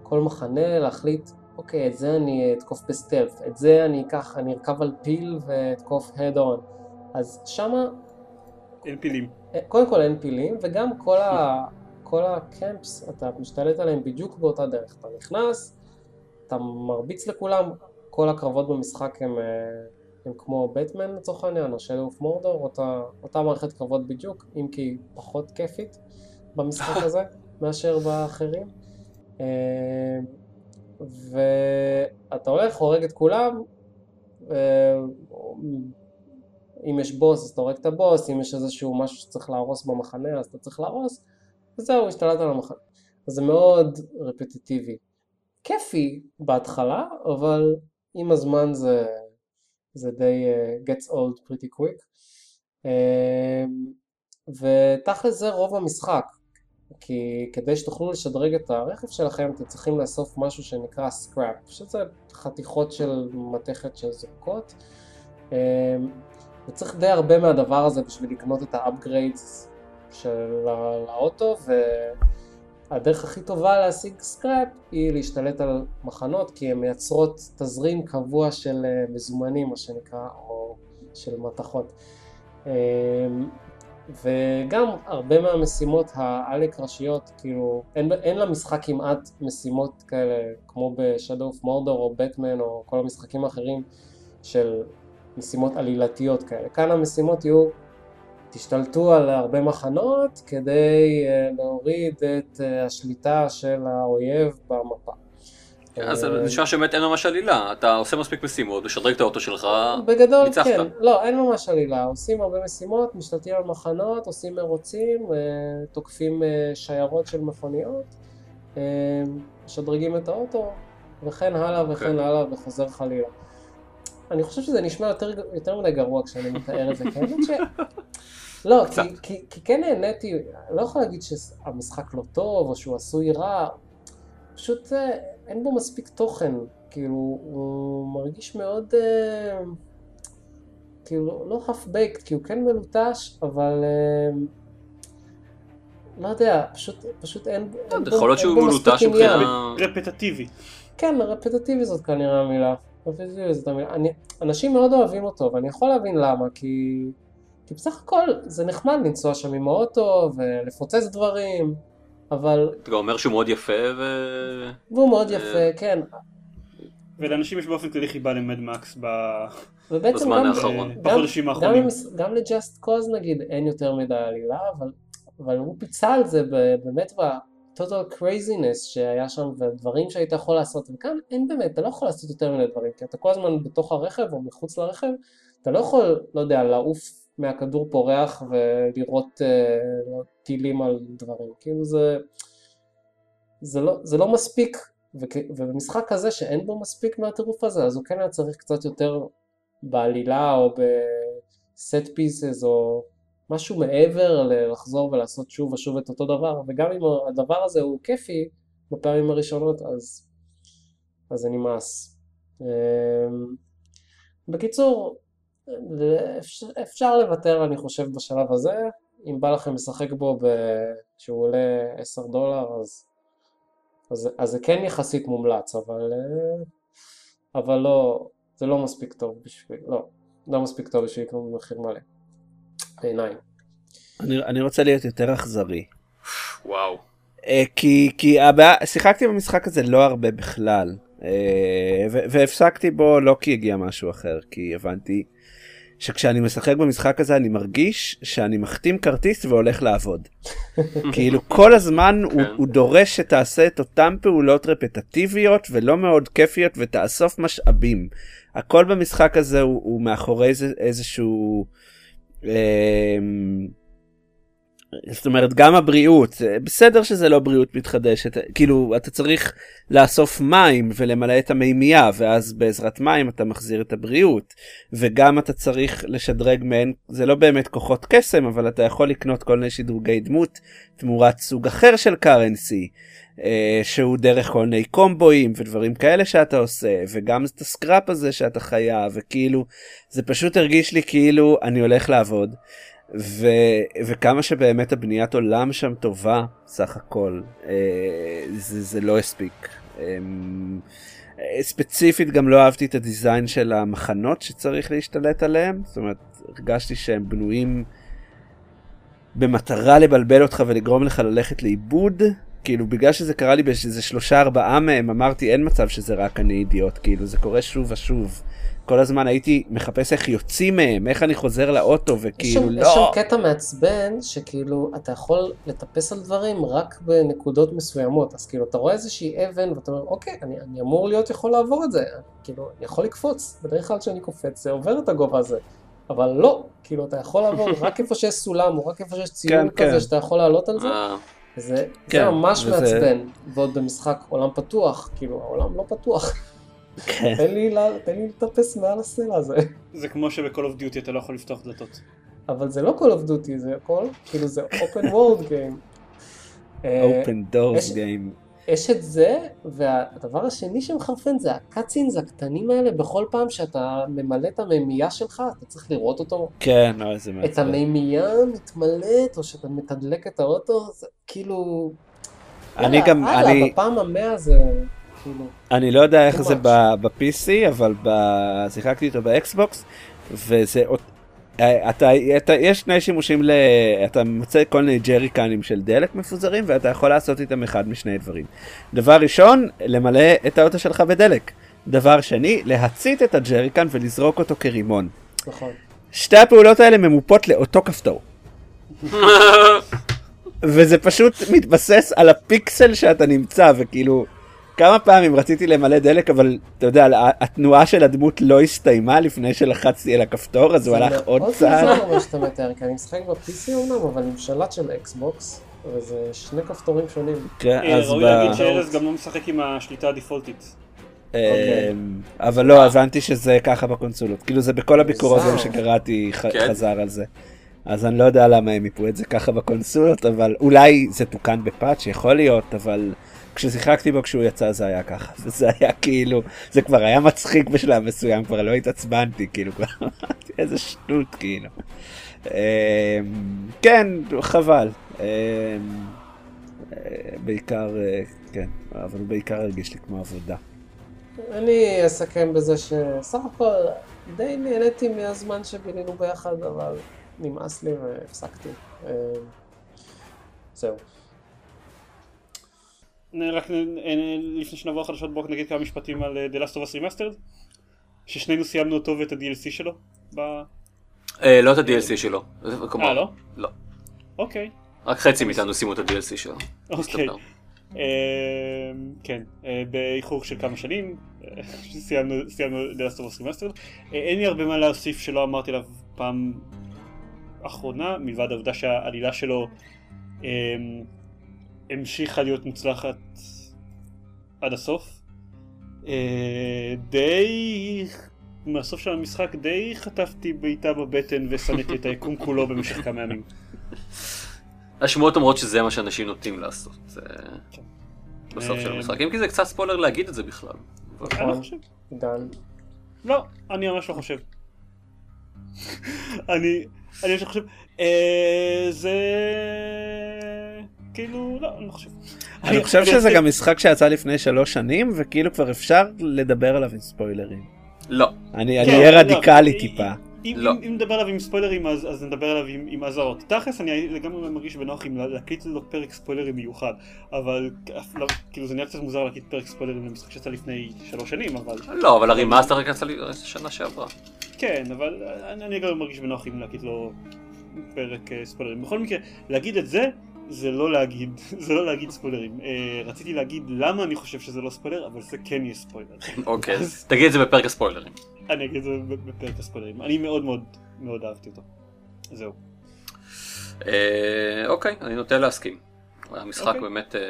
כל מחנה להחליט, אוקיי, את זה אני אתקוף בסטלף, את זה אני אקח, אני ארכב על פיל ואתקוף הד און. אז שמה אין פילים. קודם כל אין פילים, וגם כל, ה, כל הקמפס, אתה משתלט עליהם בדיוק באותה דרך. אתה נכנס, אתה מרביץ לכולם, כל הקרבות במשחק הם, אה, הם כמו בטמן לצורך העניין, או שלו אוף מורדור, אותה, אותה מערכת קרבות בדיוק, אם כי פחות כיפית במשחק הזה מאשר באחרים. ואתה הולך, הורג את כולם, אה, אם יש בוס אז אתה הורג את הבוס, אם יש איזשהו משהו שצריך להרוס במחנה אז אתה צריך להרוס, וזהו, השתלט על המחנה. אז זה מאוד רפטיטיבי. כיפי בהתחלה, אבל עם הזמן זה, זה די uh, gets old pretty quick. Uh, ותכל'ס זה רוב המשחק, כי כדי שתוכלו לשדרג את הרכב שלכם אתם צריכים לאסוף משהו שנקרא scrap, שזה חתיכות של מתכת שזורקות. Uh, וצריך די הרבה מהדבר הזה בשביל לקנות את ה-upgrades של ה- לאוטו והדרך הכי טובה להשיג scrap היא להשתלט על מחנות כי הן מייצרות תזרים קבוע של אה, מזומנים מה שנקרא או של מתכות. וגם הרבה מהמשימות העלק ראשיות, כאילו, אין, אין למשחק כמעט משימות כאלה כמו ב-Shadow of Mordor או Batman או כל המשחקים האחרים של משימות עלילתיות כאלה. כאן המשימות יהיו, תשתלטו על הרבה מחנות כדי uh, להוריד את uh, השליטה של האויב במפה. אז זה נשמע שבאמת אין ממש עלילה, אתה עושה מספיק משימות, משדרג את האוטו שלך, בגדול ניצחת. כן, לא, אין ממש עלילה, עושים הרבה משימות, משתלטים על מחנות, עושים מרוצים, אה, תוקפים אה, שיירות של מכוניות, אה, משדרגים את האוטו, וכן הלאה וכן אוקיי. הלאה וחוזר חלילה. אני חושב שזה נשמע יותר, יותר מדי גרוע כשאני מתאר את זה, כי האמת ש... לא. כי, כי, כי כן נהניתי, לא יכול להגיד שהמשחק לא טוב או שהוא עשוי רע, פשוט אין בו מספיק תוכן, כאילו הוא מרגיש מאוד, אה, כאילו לא half baked, כי הוא כן מלוטש, אבל אה, לא יודע, פשוט, פשוט אין, אין בו, יכול להיות שהוא מלוטש. מבחינה... רפטטיבי. כן, רפטטיבי זאת כנראה המילה. רפטטיבי זאת המילה. אני, אנשים מאוד אוהבים אותו, ואני יכול להבין למה, כי, כי בסך הכל זה נחמד לנסוע שם עם האוטו ולפוצץ דברים, אבל, אתה גם אומר שהוא מאוד יפה ו... והוא מאוד יפה, כן. ולאנשים יש באופן כללי חיבה למד מקס ב- ובעצם בזמן גם, האחרון. גם, בחודשים גם, האחרונים. גם ל-Just Cause נגיד אין יותר מדי עלילה, אבל, אבל הוא פיצה על זה ב- באמת ב-total craziness שהיה שם ודברים שהיית יכול לעשות, וכאן אין באמת, אתה לא יכול לעשות יותר מדי דברים, כי אתה כל הזמן בתוך הרכב או מחוץ לרכב, אתה לא יכול, לא יודע, לעוף מהכדור פורח ולראות לא, טילים על דברים, כאילו זה, זה, לא, זה לא מספיק, וכ- ובמשחק כזה שאין בו מספיק מהטירוף הזה, אז הוא כן היה צריך קצת יותר בעלילה או בסט פיסס או משהו מעבר ללחזור ולעשות שוב ושוב את אותו דבר, וגם אם הדבר הזה הוא כיפי בפעמים הראשונות, אז, אז זה נמאס. אמ, בקיצור, אפשר, אפשר לוותר אני חושב בשלב הזה, אם בא לכם לשחק בו ב- כשהוא עולה 10 דולר אז, אז, אז זה כן יחסית מומלץ, אבל, אה, אבל לא, זה לא מספיק טוב בשביל, לא, לא מספיק טוב בשביל לקנות במחיר מלא, בעיניי. אני, אני רוצה להיות יותר אכזרי. וואו. אה, כי, כי הבעיה, שיחקתי במשחק הזה לא הרבה בכלל. אה, ו- והפסקתי בו לא כי הגיע משהו אחר, כי הבנתי שכשאני משחק במשחק הזה אני מרגיש שאני מחתים כרטיס והולך לעבוד. כאילו כל הזמן הוא, כן. הוא דורש שתעשה את אותן פעולות רפטטיביות ולא מאוד כיפיות ותאסוף משאבים. הכל במשחק הזה הוא, הוא מאחורי איזה, איזשהו... אה, זאת אומרת גם הבריאות בסדר שזה לא בריאות מתחדשת כאילו אתה צריך לאסוף מים ולמלא את המימייה ואז בעזרת מים אתה מחזיר את הבריאות וגם אתה צריך לשדרג מהן זה לא באמת כוחות קסם אבל אתה יכול לקנות כל מיני שדרוגי דמות תמורת סוג אחר של קרנסי אה, שהוא דרך כל מיני קומבואים ודברים כאלה שאתה עושה וגם את הסקראפ הזה שאתה חייב וכאילו זה פשוט הרגיש לי כאילו אני הולך לעבוד. ו, וכמה שבאמת הבניית עולם שם טובה סך הכל אה, זה, זה לא הספיק. אה, ספציפית גם לא אהבתי את הדיזיין של המחנות שצריך להשתלט עליהם זאת אומרת הרגשתי שהם בנויים במטרה לבלבל אותך ולגרום לך ללכת לאיבוד כאילו בגלל שזה קרה לי באיזה שלושה ארבעה מהם אמרתי אין מצב שזה רק אני אידיוט כאילו זה קורה שוב ושוב. כל הזמן הייתי מחפש איך יוצאים מהם איך אני חוזר לאוטו יש וכאילו שם, לא. יש שם קטע מעצבן שכאילו אתה יכול לטפס על דברים רק בנקודות מסוימות, אז כאילו אתה רואה איזושהי אבן ואתה אומר אוקיי, אני, אני אמור להיות יכול לעבור את זה, כאילו אני יכול לקפוץ, בדרך כלל כשאני קופץ זה עובר את הגובה הזה, אבל לא, כאילו אתה יכול לעבור רק איפה שיש סולם או רק איפה שיש ציון כן, כזה כן. שאתה יכול לעלות על זה, אה, זה, זה כן, ממש וזה- מעצבן, ועוד במשחק עולם פתוח, כאילו העולם לא פתוח, כן. תן לי, לה- תן לי לטפס מעל הסלע הזה. זה כמו שב-call of duty אתה לא יכול לפתוח דלתות. אבל זה לא Call of Duty, זה הכל, כאילו זה open world game. אה, open doors יש- את זה, והדבר השני שמחרפן זה הקאצינס הקטנים האלה, בכל פעם שאתה ממלא את המימייה שלך, אתה צריך לראות אותו, כן, לא, איזה את מעצבן. המימייה מתמלאת, או שאתה מתדלק את האוטו, זה כאילו... אני גם, הלאה, אני, בפעם המאה זה. אני לא יודע איך זה ב-PC, אבל שיחקתי איתו ב Xbox, וזה אות- אה, אתה, אתה, יש שני שימושים, ל... אתה מוצא כל מיני ג'ריקנים של דלק מפוזרים ואתה יכול לעשות איתם אחד משני דברים. דבר ראשון, למלא את האוטו שלך בדלק. דבר שני, להצית את הג'ריקן ולזרוק אותו כרימון. נכון. שתי הפעולות האלה ממופות לאותו כפתור. וזה פשוט מתבסס על הפיקסל שאתה נמצא וכאילו כמה פעמים רציתי למלא דלק אבל אתה יודע התנועה של הדמות לא הסתיימה לפני שלחצתי על הכפתור אז הוא הלך עוד צעד. זה מאוד מוזר מה שאתה מתאר כי אני משחק ב-PC אומנם אבל עם שלט של Xbox וזה שני כפתורים שונים. כן, אה, אז ראוי ב- להגיד שארז גם לא משחק עם השליטה הדפולטית. אה, אבל לא הבנתי שזה ככה בקונסולות כאילו זה בכל הביקורות. גם שקראתי כן. חזר על זה. אז אני לא יודע למה הם יפו את זה ככה בקונסולות אבל אולי זה תוקן בפאץ' יכול להיות אבל כששיחקתי בו כשהוא יצא זה היה ככה וזה היה כאילו זה כבר היה מצחיק בשלב מסוים כבר לא התעצבנתי כאילו כבר אמרתי איזה שטות כאילו. אמ, כן חבל. אמ, אה, בעיקר אה, כן אבל הוא בעיקר הרגיש לי כמו עבודה. אני אסכם בזה שסך הכל די נהניתי מהזמן שבילינו ביחד, אבל נמאס לי והפסקתי. אה, זהו. רק לפני שנעבור לחדשות בואו נגיד כמה משפטים על אה, The Last of Us Remastered ששנינו סיימנו אותו ואת ה-DLC שלו. ב- אה, לא את ה-DLC שלו. כלומר, אה לא? לא. אוקיי. רק חצי מאיתנו סיימו את ה-DLC שלו. אוקיי. אה, כן, אה, באיחור של כמה שנים, אה, סיימנו סיימנו The Last of Us Remastered. אה, אין לי הרבה מה להוסיף שלא אמרתי עליו פעם אחרונה, מלבד העובדה שהעלילה שלו אה, המשיכה להיות מוצלחת עד הסוף. אה, די, מהסוף של המשחק די חטפתי בעיטה בבטן ושנאתי את היקום כולו במשך כמה ימים. השמועות אומרות שזה מה שאנשים נוטים לעשות. בסוף של אה, המשחק. אם כי זה קצת ספוילר להגיד את זה בכלל. אני לא חושב. עידן. לא, אני ממש לא חושב. אני, אני ממש לא חושב. אה, זה... כאילו, לא, אני לא חושב. אני חושב שזה גם משחק שיצא לפני שלוש שנים וכאילו כבר אפשר לדבר עליו עם ספוילרים. לא. אני אני כן, אהיה לא, רדיקלי אם- טיפה. אם לא. אם- נדבר עליו עם ספוילרים אז נדבר עליו עם- אזהרות. תכלס אני לגמרי מרגיש בנוח עם לה- להקליט לו פרק ספוילרים מיוחד. אבל לא- כאילו זה נראה קצת מוזר להקליט פרק ספוילרים למשחק שיצא לפני שלוש שנים אבל לא, אבל ה remaster רק יצא לי שנה שעברה. כן, אבל אני, אני גם מרגיש בנוח עם להגיד לו פרק אה, ספוילרים. בכל מקרה, להגיד את זה, זה לא להגיד, זה לא להגיד ספוילרים. אה, רציתי להגיד למה אני חושב שזה לא ספוילר, אבל זה כן יהיה ספוילר. אוקיי, אז- תגיד את זה בפרק הספוילרים. אני אגיד את זה בפרק הספוילרים. אני מאוד מאוד מאוד אהבתי אותו. זהו. אה, אוקיי, אני נוטה להסכים. המשחק אוקיי. באמת, אה,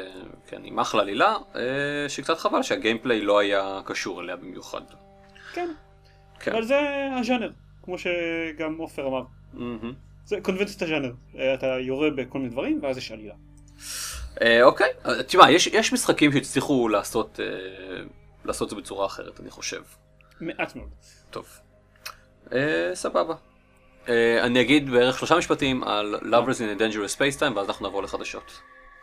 כן, עם אחלה עלילה, שקצת חבל שהגיימפליי לא היה קשור אליה במיוחד. כן. כן. אבל זה הז'אנר, כמו שגם עופר אמר. זה קונבנציית הז'אנר. אה, אתה יורה בכל מיני דברים, ואז יש עלילה. אה, אוקיי, אה, תשמע, יש, יש משחקים שהצליחו לעשות, אה, לעשות את זה בצורה אחרת, אני חושב. מעט מאוד. טוב. סבבה. אני אגיד בערך שלושה משפטים על Lovers in a Dangerous Space Time, ואז אנחנו נעבור לחדשות.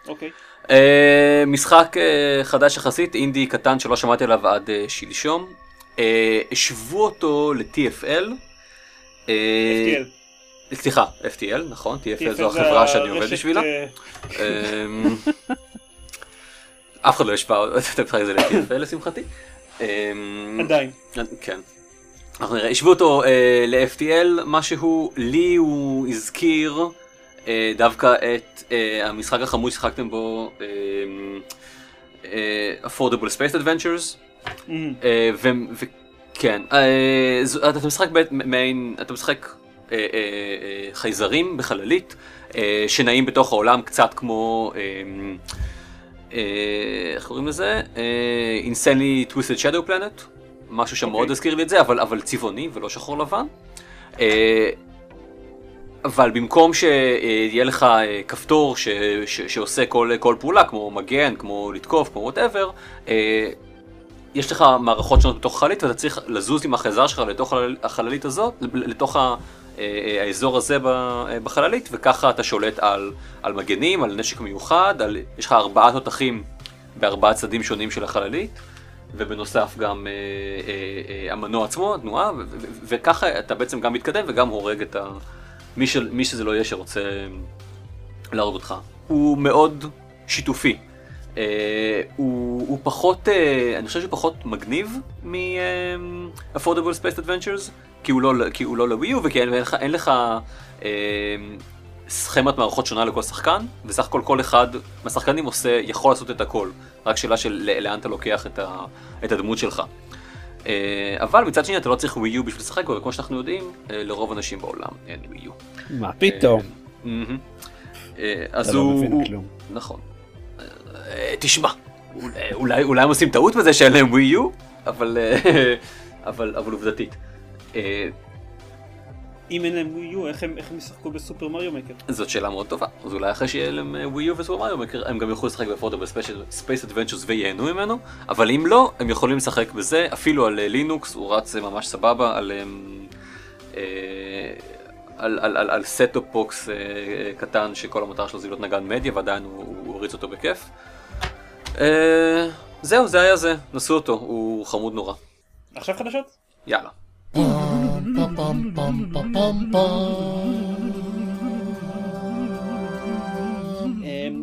אוקיי. אה, משחק חדש יחסית, אינדי קטן שלא שמעתי עליו עד שלשום. השוו אותו ל-TFL. FTL. סליחה, FTL, נכון, TFL זו החברה שאני עובד בשבילה. אה, אמ, אף אחד לא השפע את המשחק הזה ל-TFL לשמחתי. אמ, עדיין. כן. אנחנו נראה, השוו אותו אה, ל-FTL, משהו לי הוא הזכיר אה, דווקא את המשחק החמוד ששיחקתם בו, אה, Affordable Space Adventures, אמ, וכן, אה, זו- אתה משחק מעין, אתה משחק חייזרים בחללית, אה, שנעים בתוך העולם קצת כמו, אה, אה, איך קוראים לזה? אה, Insanely Twisted Shadow Planet, משהו שם אוקיי. הזכיר לי את זה, אבל, אבל צבעוני ולא שחור לבן. אה, אבל במקום שיהיה לך אה, כפתור ש, ש, שעושה כל, כל פעולה, כמו מגן, כמו לתקוף, כמו וואטאבר, יש לך מערכות שונות בתוך החללית ואתה צריך לזוז עם החייזר שלך לתוך החלל- החללית הזאת, לתוך אה, אה, האזור הזה בחללית, וככה אתה שולט על, על מגנים, על נשק מיוחד, על, יש לך ארבעה תותחים בארבעה צדדים שונים של החללית, ובנוסף גם אה, אה, אה, המנוע עצמו, התנועה, וככה אתה בעצם גם מתקדם וגם הורג את ה... מי, של, מי שזה לא יהיה שרוצה להרוג אותך. הוא מאוד שיתופי. אה, הוא, הוא פחות, אה, אני חושב שהוא פחות מגניב מ-Affordable Space Adventures, כי הוא לא, כי הוא לא לווי-יו וכי אין לך, אין לך אה, סכמת מערכות שונה לכל שחקן, וסך הכל כל אחד מהשחקנים עושה, יכול לעשות את הכל, רק שאלה של לאן אתה לוקח את, ה, את הדמות שלך. אה, אבל מצד שני אתה לא צריך ווי-יו בשביל לשחק בו, וכמו שאנחנו יודעים, אה, לרוב אנשים בעולם אין ווי-יו. מה פתאום? מהמם. אה, אז אתה לא הוא... מבין הוא- כלום. נכון. אה, תשמע, אולי- הם עושים טעות בזה שאין להם ווי יו, אבל אה, אבל אבל עובדתית. אה, אם אין להם ווי יו, איך הם איך הם ישחקו ב Super Mario Maker? זאת שאלה מאוד טובה. אז אולי אחרי שיהיה להם Wii U ו Super Mario Maker, הם גם יוכלו לשחק ב Affordable Space Adventures וייהנו ממנו, אבל אם לא, הם יכולים לשחק בזה, אפילו על אה, לינוקס, הוא רץ אה, ממש סבבה, על... אה, על, על, על, על set-top box אה, אה, קטן שכל המטרה שלו זה להיות נגן מדיה ועדיין הוא, הוא הריץ אותו בכיף. אה, זהו, זה היה זה, נסו אותו, הוא חמוד נורא. עכשיו חדשות? יאללה. אמ,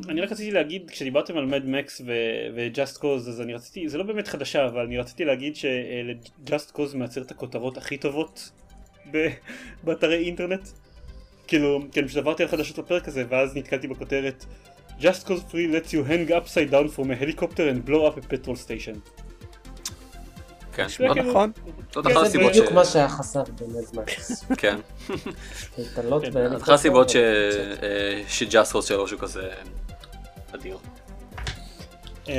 אני רק רציתי להגיד, כשדיברתם על מד מקס ו-Just Cause, אז אני רציתי, זה לא באמת חדשה, אבל אני רציתי להגיד ש-Just Cause מייצר את הכותרות הכי טובות באתרי אינטרנט. כאילו, כן, פשוט עברתי על חדשות לפרק הזה, ואז נתקלתי בכותרת Just Cause 3 lets you hang upside down from a helicopter and blow up a petrol station. כן, זה כאילו- נכון. זאת אחת זה הסיבות ש... בדיוק מה שהיה חסר במזמקס. כן. להתעלות כן. אחת הסיבות ש... אה, שג'אסט קוס 3 הוא כזה אדיר. אמ,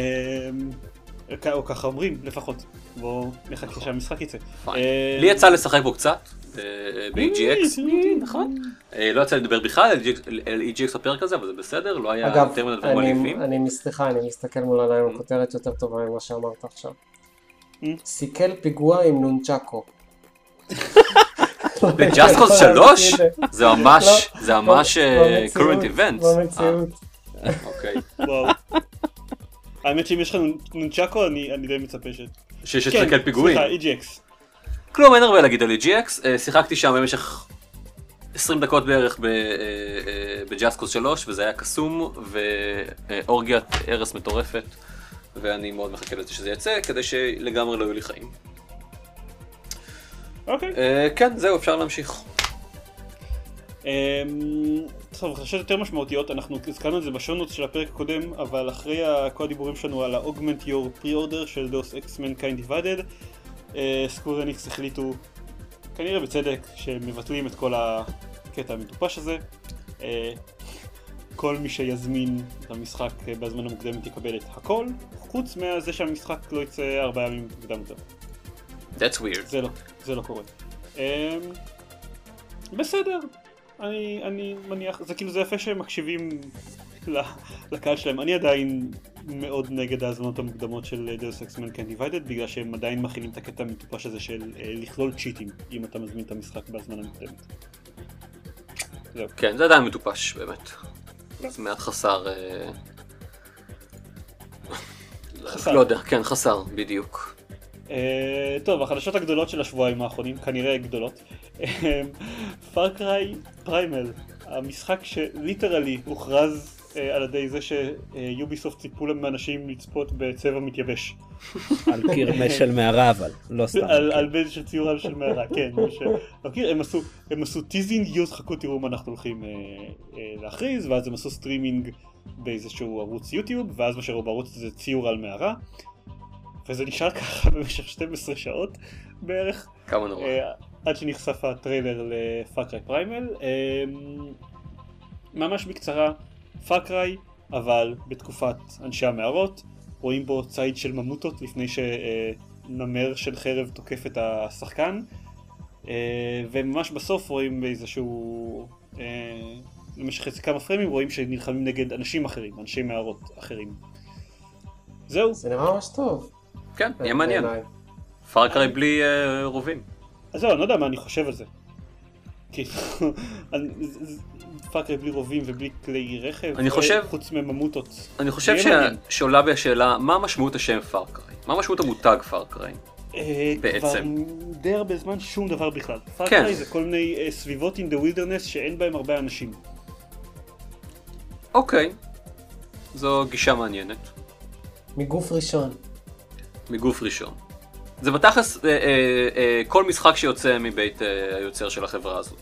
או ככה אומרים, לפחות. בואו נחכה שהמשחק יצא. אה, לי יצא לשחק בו קצת, ב- ב-EGX, נכון. אה, לא יצא לדבר בכלל על EGX EGX בפרק הזה, אבל זה בסדר, לא היה אגב, יותר מדי דברים אני- מעליבים. אני, סליחה, אני מסתכל מול העיניים על כותרת יותר טובה ממה שאמרת עכשיו. סיכל פיגוע עם נונצ'קו. ב-Just Cause 3? זה ממש, לא, זה ממש אה, במציאות, current events. במציאות. אה, אוקיי. וואו. האמת שאם יש לך נונצ'קו אני אני די מצפה ש... שיש כן, לסתכל פיגועים. סליחה, EGX. כלום, אין הרבה להגיד על EGX, אה, שיחקתי שם במשך 20 דקות בערך בג'אסקוס 3, וזה היה קסום, ואורגיית הרס מטורפת, ואני מאוד מחכה לזה שזה יצא, כדי שלגמרי לא יהיו לי חיים. אוקיי. אה, כן, זהו, אפשר להמשיך. אמ, טוב, חדשות יותר משמעותיות, אנחנו הזכרנו את זה בשונות של הפרק הקודם, אבל אחרי כל הדיבורים שלנו על ה-Augment Your Pre-Order של דוס אקס Mankind Divided, סקוור אניקס החליטו, כנראה בצדק, שהם מבטלים את כל הקטע המטופש הזה. אה, כל מי שיזמין את המשחק אה, בזמן המוקדם יקבל את הכל, חוץ מזה שהמשחק לא יצא ארבעה ימים מוקדם יותר. That's weird. זה לא, זה לא קורה. Um, בסדר, אני, אני מניח, זה כאילו זה יפה שהם מקשיבים לקהל שלהם. אני עדיין מאוד נגד ההזמנות המוקדמות של דאוס אקס מנקיין דיווידד, בגלל שהם עדיין מכינים את הקטע המטופש הזה של uh, לכלול צ'יטים, אם אתה מזמין את המשחק בהזמנה מוקדמת. כן, זה עדיין מטופש, באמת. זה מעט חסר... אה, חסר. לא יודע, כן, חסר, בדיוק. Uh, טוב, החדשות הגדולות של השבועיים האחרונים, כנראה גדולות. Far Cry Primal, המשחק ש literally הוכרז על ידי זה ש Ubisoft ציפו להם מאנשים לצפות בצבע מתייבש. על קיר של מערה אבל, לא סתם. על על בן של ציור על של מערה, כן. מכיר, הם עשו, הם עשו teasing huge, חכו תראו מה אנחנו הולכים אה, אה, להכריז, ואז הם עשו סטרימינג באיזשהו ערוץ YouTube, ואז מה שראו בערוץ זה ציור על מערה. וזה נשאר ככה במשך 12 שעות בערך, כמה נורא. אה, עד שנחשף הטריילר ל Far Cry Primal. אה, ממש בקצרה, Far Cry, אבל בתקופת אנשי המערות, רואים בו ציד של ממוטות לפני שנמר של חרב תוקף את השחקן, אה, וממש בסוף רואים באיזשהו... אה, במשך איזה כמה פרמים רואים שנלחמים נגד אנשים אחרים, אנשי מערות אחרים. זהו, זה נראה ממש טוב. כן, יהיה מעניין. Far Cry בלי אה, רובים. אז זהו, אני לא יודע מה אני חושב על זה. כאילו, Far Cry בלי רובים ובלי כלי רכב. אני חושב- אה, חוץ מממוטות. אני חושב מעניין. שעולה בי השאלה, מה משמעות השם Far Cry? מה משמעות המותג Far Cry? אה, בעצם. כבר די הרבה זמן שום דבר בכלל. כן. Far Cry זה כל מיני אה, סביבות in the wilderness שאין בהם הרבה אנשים. אוקיי. זו גישה מעניינת. מגוף ראשון. מגוף ראשון. זה בתכלס אה, אה, אה, כל משחק שיוצא מבית אה, היוצר של החברה הזאת.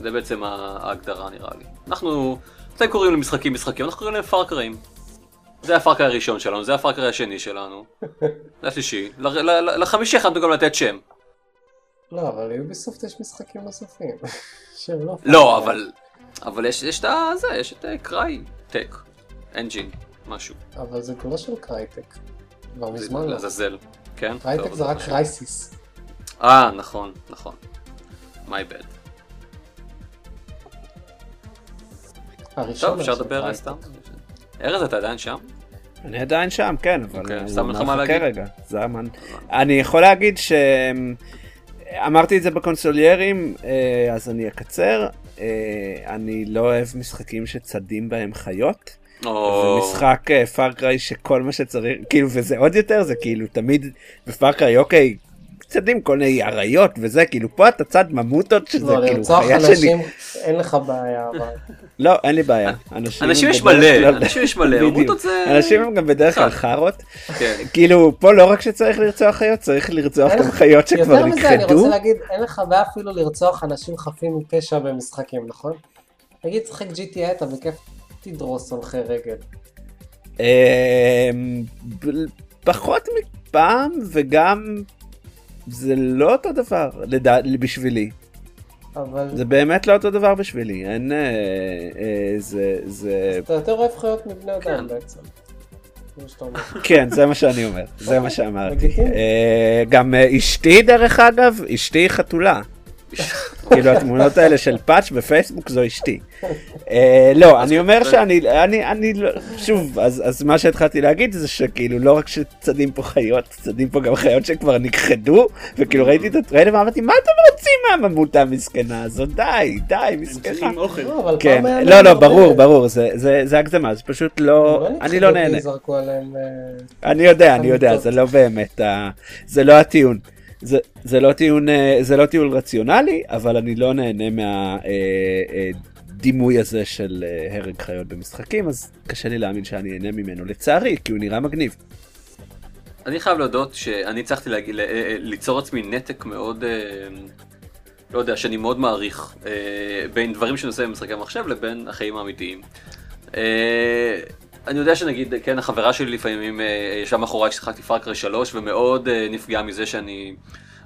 זה בעצם ההגדרה נראה לי. אנחנו, אתם קוראים למשחקים משחקים, אנחנו קוראים להם פארקראים. זה הפארקר הראשון שלנו, זה הפארקר השני שלנו. זה השלישי. לחמישי יכולנו גם לתת שם. לא, אבל ליוביסופט יש משחקים נוספים. שהם לא... לא, אבל... אבל יש יש את. זה, יש את Crytek. engine, משהו. אבל זה לא של Crytek. כבר מזמן לא. לעזאזל. כן? Crytek טוב, זה רק Crysis. אה, נכון, נכון. My bad. הראשון טוב, אפשר לדבר. סתם. ארז, אתה עדיין שם? אני עדיין שם, כן, אבל אוקיי, הוא סתם לך מה מחכה להגיד? רגע. זה הזמן. אני יכול להגיד ש... אמרתי את זה בקונסוליירים, אה, אז אני אקצר. אה, אני לא אוהב משחקים שצדים בהם חיות. זה. משחק Far Cry שכל מה שצריך, כאילו, וזה עוד יותר, זה כאילו תמיד ב Far Cry, אוקיי, צדים כל מיני אריות וזה, כאילו, פה אתה צד ממוטות שזה לא, כאילו חיה שלי. אנשים אין לך בעיה, אבל... לא, אין לי בעיה. אנשים אנשים יש מלא, אנשים יש מלא. ממוטות זה... אנשים הם גם בדרך כלל. חארות. כן. כאילו, פה לא רק שצריך לרצוח חיות, צריך לרצוח גם חיות שכבר יותר מזה, אני נכחדו. רוצה להגיד, אין לך בעיה אפילו לרצוח אנשים חפים מפשע במשחקים, נכון? נגיד, תשחק GTA, אתה בכיף תדרוס הולכי רגל. אמ, פחות מפעם, וגם זה לא אותו דבר, לדע- בשבילי. אבל זה באמת לא אותו דבר בשבילי, אין... אה, אה, זה... זה... אתה יותר אוהב חיות מבני כן. אדם בעצם. שאתה אומר. כן, זה מה שאני אומר, זה מה שאמרתי. אה, גם אה, אשתי, דרך אגב, אשתי חתולה. כאילו התמונות האלה של פאץ' בפייסבוק זו אשתי. אה, לא, אני אומר שאני, אני, אני, לא- שוב, אז אז מה שהתחלתי להגיד זה שכאילו לא רק שצדים פה חיות, צדים פה גם חיות שכבר נכחדו, וכאילו ראיתי את הטריילר ואמרתי, מה אתם רוצים מהממותה המסכנה הזאת? די, די, הם מסכנה. צריכים אוכל. לא, כן, לא, לא, ברור, ברור, זה- זה זה הגזמה, זה פשוט לא, אני לא נהנה. אה, אני יודע, אני יודע. זה לא באמת, זה לא הטיעון. זה, זה לא טיעון, אה, זה לא טיעון רציונלי, אבל אני לא נהנה מהדימוי הזה של אה, הרג חיות במשחקים, אז קשה לי להאמין שאני אהנה ממנו, לצערי, כי הוא נראה מגניב. אני חייב להודות שאני הצלחתי להגיד, אה, ליצור עצמי נתק מאוד, אה, לא יודע, שאני מאוד מעריך, אה, בין דברים שאני עושה במשחקי המחשב לבין החיים האמיתיים. אני יודע שנגיד, כן, החברה שלי לפעמים אה, ישבה מאחוריי כששיחקתי פארקרי 3 ומאוד אה, נפגעה מזה שאני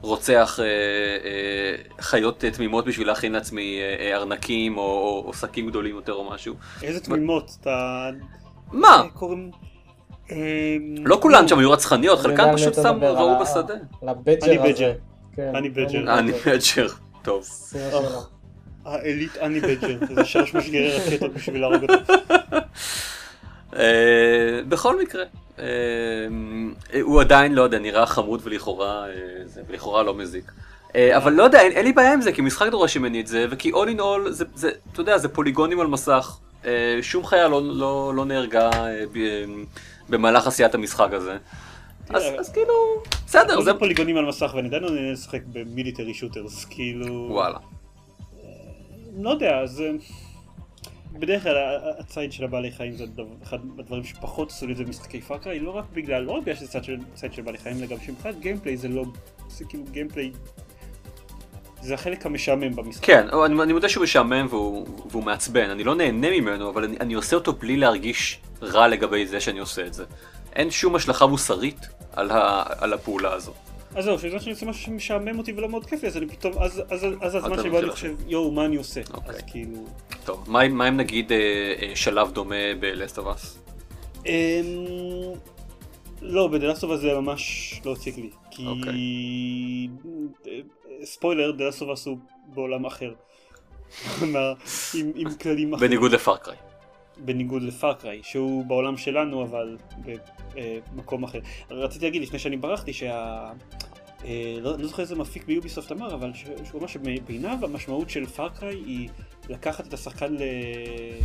רוצח אה, חיות תמימות בשביל להכין לעצמי ארנקים או, או, או שקים גדולים יותר או משהו. איזה תמימות, אתה... מה? קוראים... לא כולן שם היו רצחניות, חלקן פשוט מדבר, ראו בשדה. אני. בדג'ר. כן, אני בדג'ר. אה, אני בדג'ר. טוב. העילית אני בדג'ר, זה שלוש משגרי רקטות בשביל להרוג אותו. אה, בכל מקרה, אה, הוא עדיין, לא יודע, נראה חמוד ולכאורה, זה- ולכאורה לא מזיק. אבל לא יודע, אין, אין לי בעיה עם זה, כי משחק דורש ממני את זה, וכי all in all, זה, זה, אתה יודע, זה פוליגונים על מסך. שום חיה לא, לא, לא נהרגה במהלך עשיית המשחק הזה. אז, אז כאילו, בסדר, זה... זה פוליגונים על מסך ואני עדיין לא נהנה לשחק ב military shooters, כאילו... וואלה. לא יודע, זה... בדרך כלל הציד של הבעלי חיים זה אחד הדברים שפחות עשו לי את זה במשחקי Far Cry, לא רק בגלל, לא רק בגלל שזה ציד של בעלי חיים, אלא גם שמבחינת gameplay זה לא, זה כאילו gameplay, זה החלק המשעמם במשחק. כן, אני, אני מודה שהוא משעמם והוא, והוא מעצבן, אני לא נהנה ממנו, אבל אני, אני עושה אותו בלי להרגיש רע לגבי זה שאני עושה את זה. אין שום השלכה מוסרית על, ה, על הפעולה הזו. אז זהו, שזה שאני עושה משהו שמשעמם אותי ולא מאוד כיף לי, אז אני פתאום, אז, אז, אז הזמן לי מתחיל לחשוב, יואו, מה אני עושה? אוקיי. אז כאילו... טוב, מה, מה אם נגיד אה, אה, שלב דומה of Us? אמ... לא, בדלסטוב הזה ממש לא הציג לי, כי... אוקיי. אה, ספוילר, דלסטוב הוא בעולם אחר. עם, עם כללים אחרים. בניגוד לפארקריי. בניגוד ל Far Cry, שהוא בעולם שלנו אבל במקום אחר. רציתי להגיד לפני שאני ברחתי שה... אה, לא, לא זוכר איזה מפיק ב Ubisoft אמר, אבל שהוא אמר שבעיניו המשמעות של Far Cry היא לקחת את השחקן.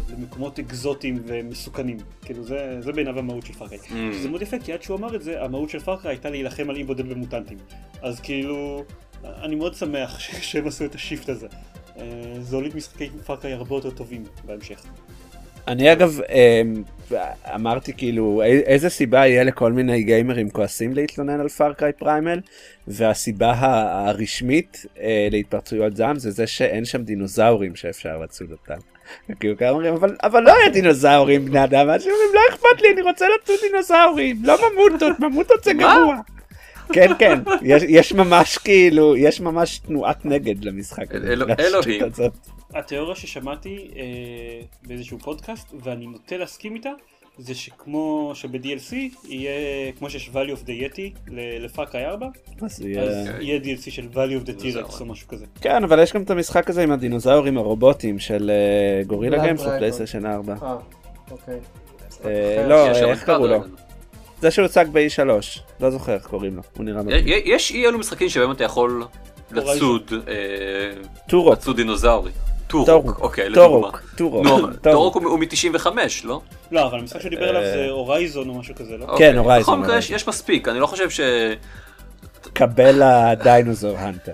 למקומות אקזוטיים ומסוכנים. כאילו זה, זה בעיניו המהות של Far Cry. ממ. שזה מאוד יפה, כי עד שהוא אמר את זה, המהות של Far Cry הייתה להילחם על אי בודד ומוטנטים. אז כאילו, אני מאוד שמח שהם עשו את ה shift הזה. אה, זה הוליד משחקי Far Cry הרבה יותר טובים בהמשך. אני אגב אמ, אמרתי כאילו איזה סיבה יהיה לכל מיני גיימרים כועסים להתלונן על Far Cry Primal והסיבה הרשמית אה, להתפרצויות זעם זה זה שאין שם דינוזאורים שאפשר לצוד אותם. כאילו כמה אומרים אבל אבל לא היה דינוזאורים בני אדם אז אומרים לא אכפת לי אני רוצה לצוד דינוזאורים לא ממוטות ממוטות זה? גרוע. כן כן יש, יש ממש כאילו יש ממש תנועת נגד למשחק הזה. אלוהים. התיאוריה ששמעתי אה, באיזשהו פודקאסט, ואני נוטה להסכים איתה, זה שכמו שב-DLC יהיה, כמו שיש value of the yeti לפארקריי 4, אז יהיה- DLC של value of the. T-Rex או משהו כזה. כן, אבל יש גם את המשחק הזה עם הדינוזאורים הרובוטים של אה, גורילה גיימס. בפלייסטיישן 4. אה, אוקיי. לא, איך קראו לו? זה שהוצג ב-E3, לא זוכר איך קוראים לו, הוא נראה. י- יש אי אלו משחקים שבהם אתה יכול לצוד, אה, Turok, לצוד דינוזאורי. Turok, אוקיי, לדוגמה. טורוק, טורוק, הוא הוא מ-95, לא? לא, אבל המשחק שהוא דיבר עליו אה. זה Horizon או משהו כזה, לא? אוקיי. Horizon, בכל מקרה יש- מספיק, אני לא חושב ש... Cabela Dinosaur Hunter.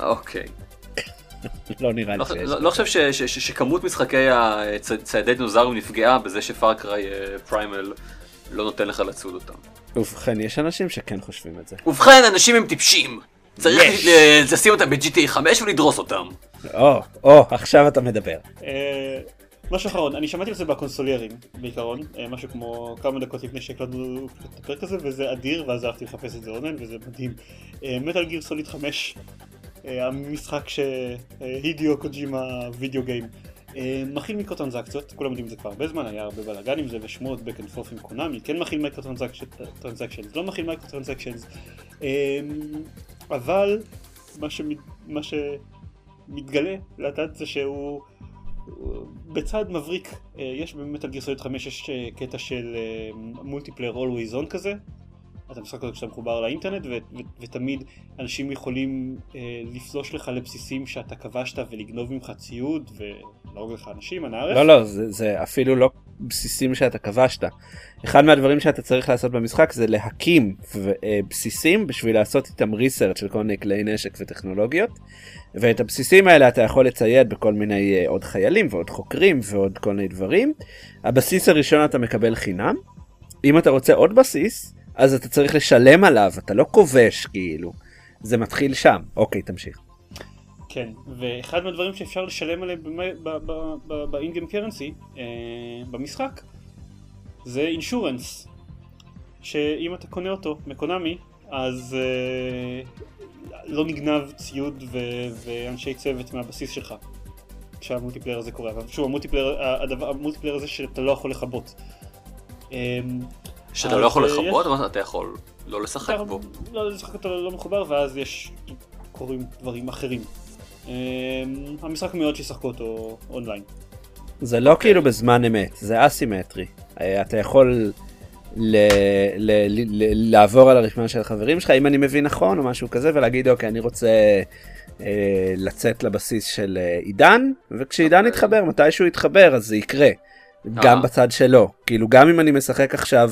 אוקיי. לא נראה לי לא- שיש. לא לא חושב ש- ש- ש- שכמות משחקי הציידי דינוזאורים נפגעה בזה ש Far Cry פריימל לא נותן לך לצוד אותם. ובכן, יש אנשים שכן חושבים את זה. ובכן, אנשים הם טיפשים. צריך. ל- לשים אותם ב-GTA 5 ולדרוס אותם. או, או, עכשיו אתה מדבר. אה, משהו אחרון, אני שמעתי על זה בקונסוליירים בעיקרון, אה, משהו כמו כמה דקות לפני שהקלטנו את הפרק הזה, וזה אדיר, ואז הלכתי לחפש את זה אונליין, וזה מדהים. מטאל גיר סוליד 5, אה, המשחק שהידיו קוג'ימה video game, אה, מכיל מיקרו-טרנזקציות, כולם יודעים את זה כבר הרבה זמן, היה הרבה בלאגן עם זה ושמועות back and forth עם Konami, כן מכיל microtransactions, לא מכיל microtransactions, אבל מה, שמת, מה שמתגלה לאט זה שהוא הוא בצד מבריק, אה, יש באמת על גרסאות 5 יש אה, קטע של multiplayer always on כזה, אתה משחק אותו כשאתה מחובר לאינטרנט ו- ו- ותמיד אנשים יכולים אה, לפלוש לך לבסיסים שאתה כבשת ולגנוב ממך ציוד ולהרוג לך אנשים, אנא ערף. לא, לא, זה, זה אפילו לא בסיסים שאתה כבשת. אחד מהדברים שאתה צריך לעשות במשחק זה להקים אה, בסיסים בשביל לעשות איתם ריסרצ' של כל מיני כלי נשק וטכנולוגיות. ואת הבסיסים האלה אתה יכול לצייד בכל מיני אה, עוד חיילים ועוד חוקרים ועוד כל מיני דברים. הבסיס הראשון אתה מקבל חינם. אם אתה רוצה עוד בסיס, אז אתה צריך לשלם עליו, אתה לא כובש כאילו. זה מתחיל שם. אוקיי, תמשיך. כן, ואחד מהדברים שאפשר לשלם עליהם ב in-game currency במשחק זה insurance שאם אתה קונה אותו מ Konami אז אה, לא נגנב ציוד ו- ואנשי צוות מהבסיס שלך כשה multiplayer הזה קורה, אבל שוב ה multiplayer, ה multiplayer הזה שאתה לא יכול לכבות. שאתה לא יכול אה, לכבות, יש- אבל אתה יכול לא לשחק אתה- בו. לא, לשחק אותו לא מחובר ואז יש, קורים דברים אחרים. אמ, המשחק מאוד שישחקו אותו אונליין. זה לא כאילו בזמן אמת, זה אסימטרי. אה, אתה יכול ל- ל- ל- לעבור על הרשימה של החברים שלך, אם אני מבין נכון, או משהו כזה, ולהגיד, אוקיי, אני רוצה אה, לצאת לבסיס של אה, עידן, וכשעידן אוקיי. יתחבר, מתישהו יתחבר, אז זה יקרה. גם אה. בצד שלו. כאילו, גם אם אני משחק עכשיו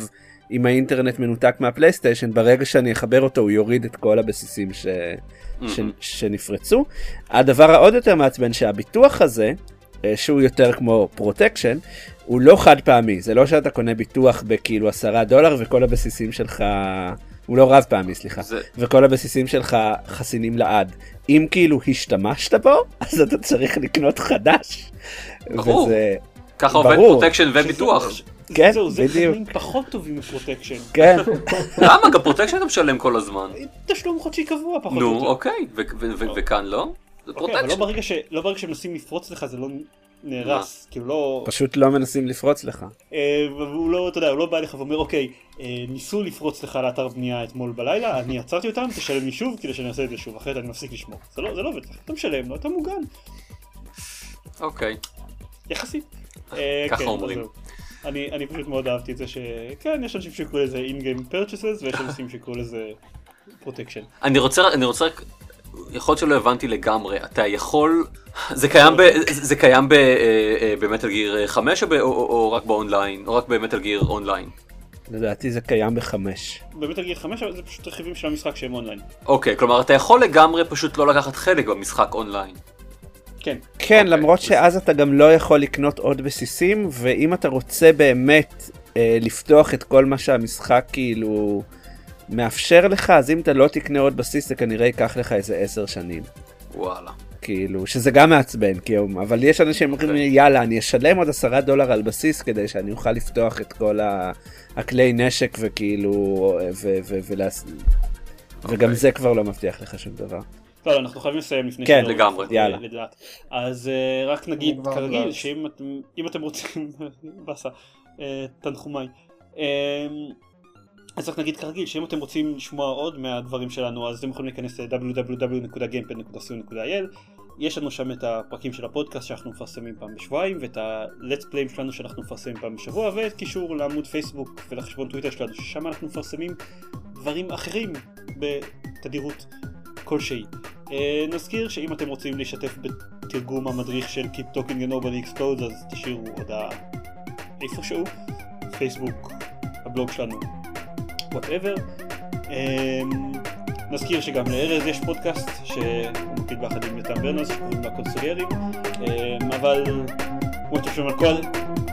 עם האינטרנט מנותק מהפלייסטיישן, ברגע שאני אחבר אותו, הוא יוריד את כל הבסיסים ש... ש... מהמם. שנפרצו. הדבר העוד יותר מעצבן שהביטוח הזה, אה, שהוא יותר כמו פרוטקשן, הוא לא חד פעמי, זה לא שאתה קונה ביטוח בכאילו עשרה דולר וכל הבסיסים שלך, הוא לא רב פעמי סליחה, זה- וכל הבסיסים שלך חסינים לעד. אם כאילו השתמשת בו, אז אתה צריך לקנות חדש. ברור. וזה, ככה עובד ברור. פרוטקשן וביטוח. שזה- כן, זהו, זה בדיוק. חיים פחות טובים מפרוטקשן. כן, למה? גם פרוטקשן אתה משלם כל הזמן. תשלום חודשי קבוע פחות או נו, יותר. אוקיי, ו- ו- ו- וכאן לא? זה אוקיי, אבל לא פרוטקשן. ברגע ש- לא ברגע שמנסים לפרוץ לך זה לא נהרס. כאילו לא... פשוט לא מנסים לפרוץ לך. אה, והוא לא, אתה יודע, הוא לא בא אליך ואומר, אוקיי, אה, ניסו לפרוץ לך לאתר בנייה אתמול בלילה, אני עצרתי אותם, תשלם לי שוב כדי שאני אעשה את זה שוב, אחרת אני מפסיק לשמור. זה לא, זה לא עובד אתה משלם לו, אתה מוגן, אוקיי. יחסית. אה, ככה כן, אז אומרים. אני, אני פשוט מאוד אהבתי את זה שכן, יש אנשים שיקראו לזה in-game purchases ויש אנשים שיקראו לזה פרוטקשן. אני רוצה, אני רוצה רק, יכול להיות שלא הבנתי לגמרי, אתה יכול, זה קיים, ב, זה קיים ב, אה, אה, ב Metal Gear 5 או, ב, או, או, או רק באונליין, או רק ב Metal Gear Online? לדעתי זה קיים בחמש. ב Metal Gear 5 זה פשוט רכיבים של המשחק שהם אונליין. אוקיי, כלומר אתה יכול לגמרי פשוט לא לקחת חלק במשחק אונליין. כן. כן, אוקיי, למרות אז- שאז אתה גם לא יכול לקנות עוד בסיסים, ואם אתה רוצה באמת אה, לפתוח את כל מה שהמשחק כאילו מאפשר לך, אז אם אתה לא תקנה עוד בסיס, זה כנראה ייקח לך איזה עשר שנים. וואלה. כאילו, שזה גם מעצבן, כי, אבל יש אנשים שאומרים לי, אוקיי. יאללה, אני אשלם עוד עשרה דולר על בסיס כדי שאני אוכל לפתוח את כל ה- הכלי נשק וכאילו, ו- ו- ולהס... וגם אוקיי. זה כבר לא מבטיח לך שום דבר. לא, לא, אנחנו חייבים לסיים לפני כן, לגמרי. יאללה. לדעת. אז אה, רק נגיד כרגיל. שאם אתם אם אתם רוצים, באסה, אה, תנחומיי. אה, אז רק נגיד כרגיל שאם אתם רוצים לשמוע עוד מהדברים שלנו אז אתם יכולים להיכנס ל-www.gamepad.co.il יש לנו שם את הפרקים של הפודקאסט שאנחנו מפרסמים פעם בשבועיים ואת ה-let's play שלנו שאנחנו מפרסמים פעם בשבוע ואת קישור לעמוד פייסבוק ולחשבון טוויטר שלנו ששם אנחנו מפרסמים דברים אחרים בתדירות כלשהי. אה, נזכיר שאם אתם רוצים להשתתף בתרגום המדריך של Keep Talking and Nobody Explodes אז תשאירו הודעה איפשהו, פייסבוק, הבלוג שלנו, whatever. נזכיר שגם לארז יש פודקאסט שהוא מקליט ביחד עם יותם ברנס שקוראים לה קונסוליירים אמ, אבל כמו שאתם שומעים על כל,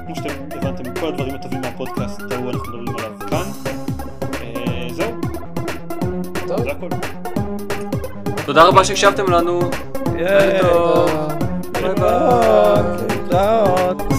כמו שאתם הבנתם, כל הדברים הטובים מהפודקאסט ההוא אנחנו מדברים עליו כאן. אה, זהו, זה הכל. תודה רבה שהקשבתם לנו. יאללה. ביי ביי.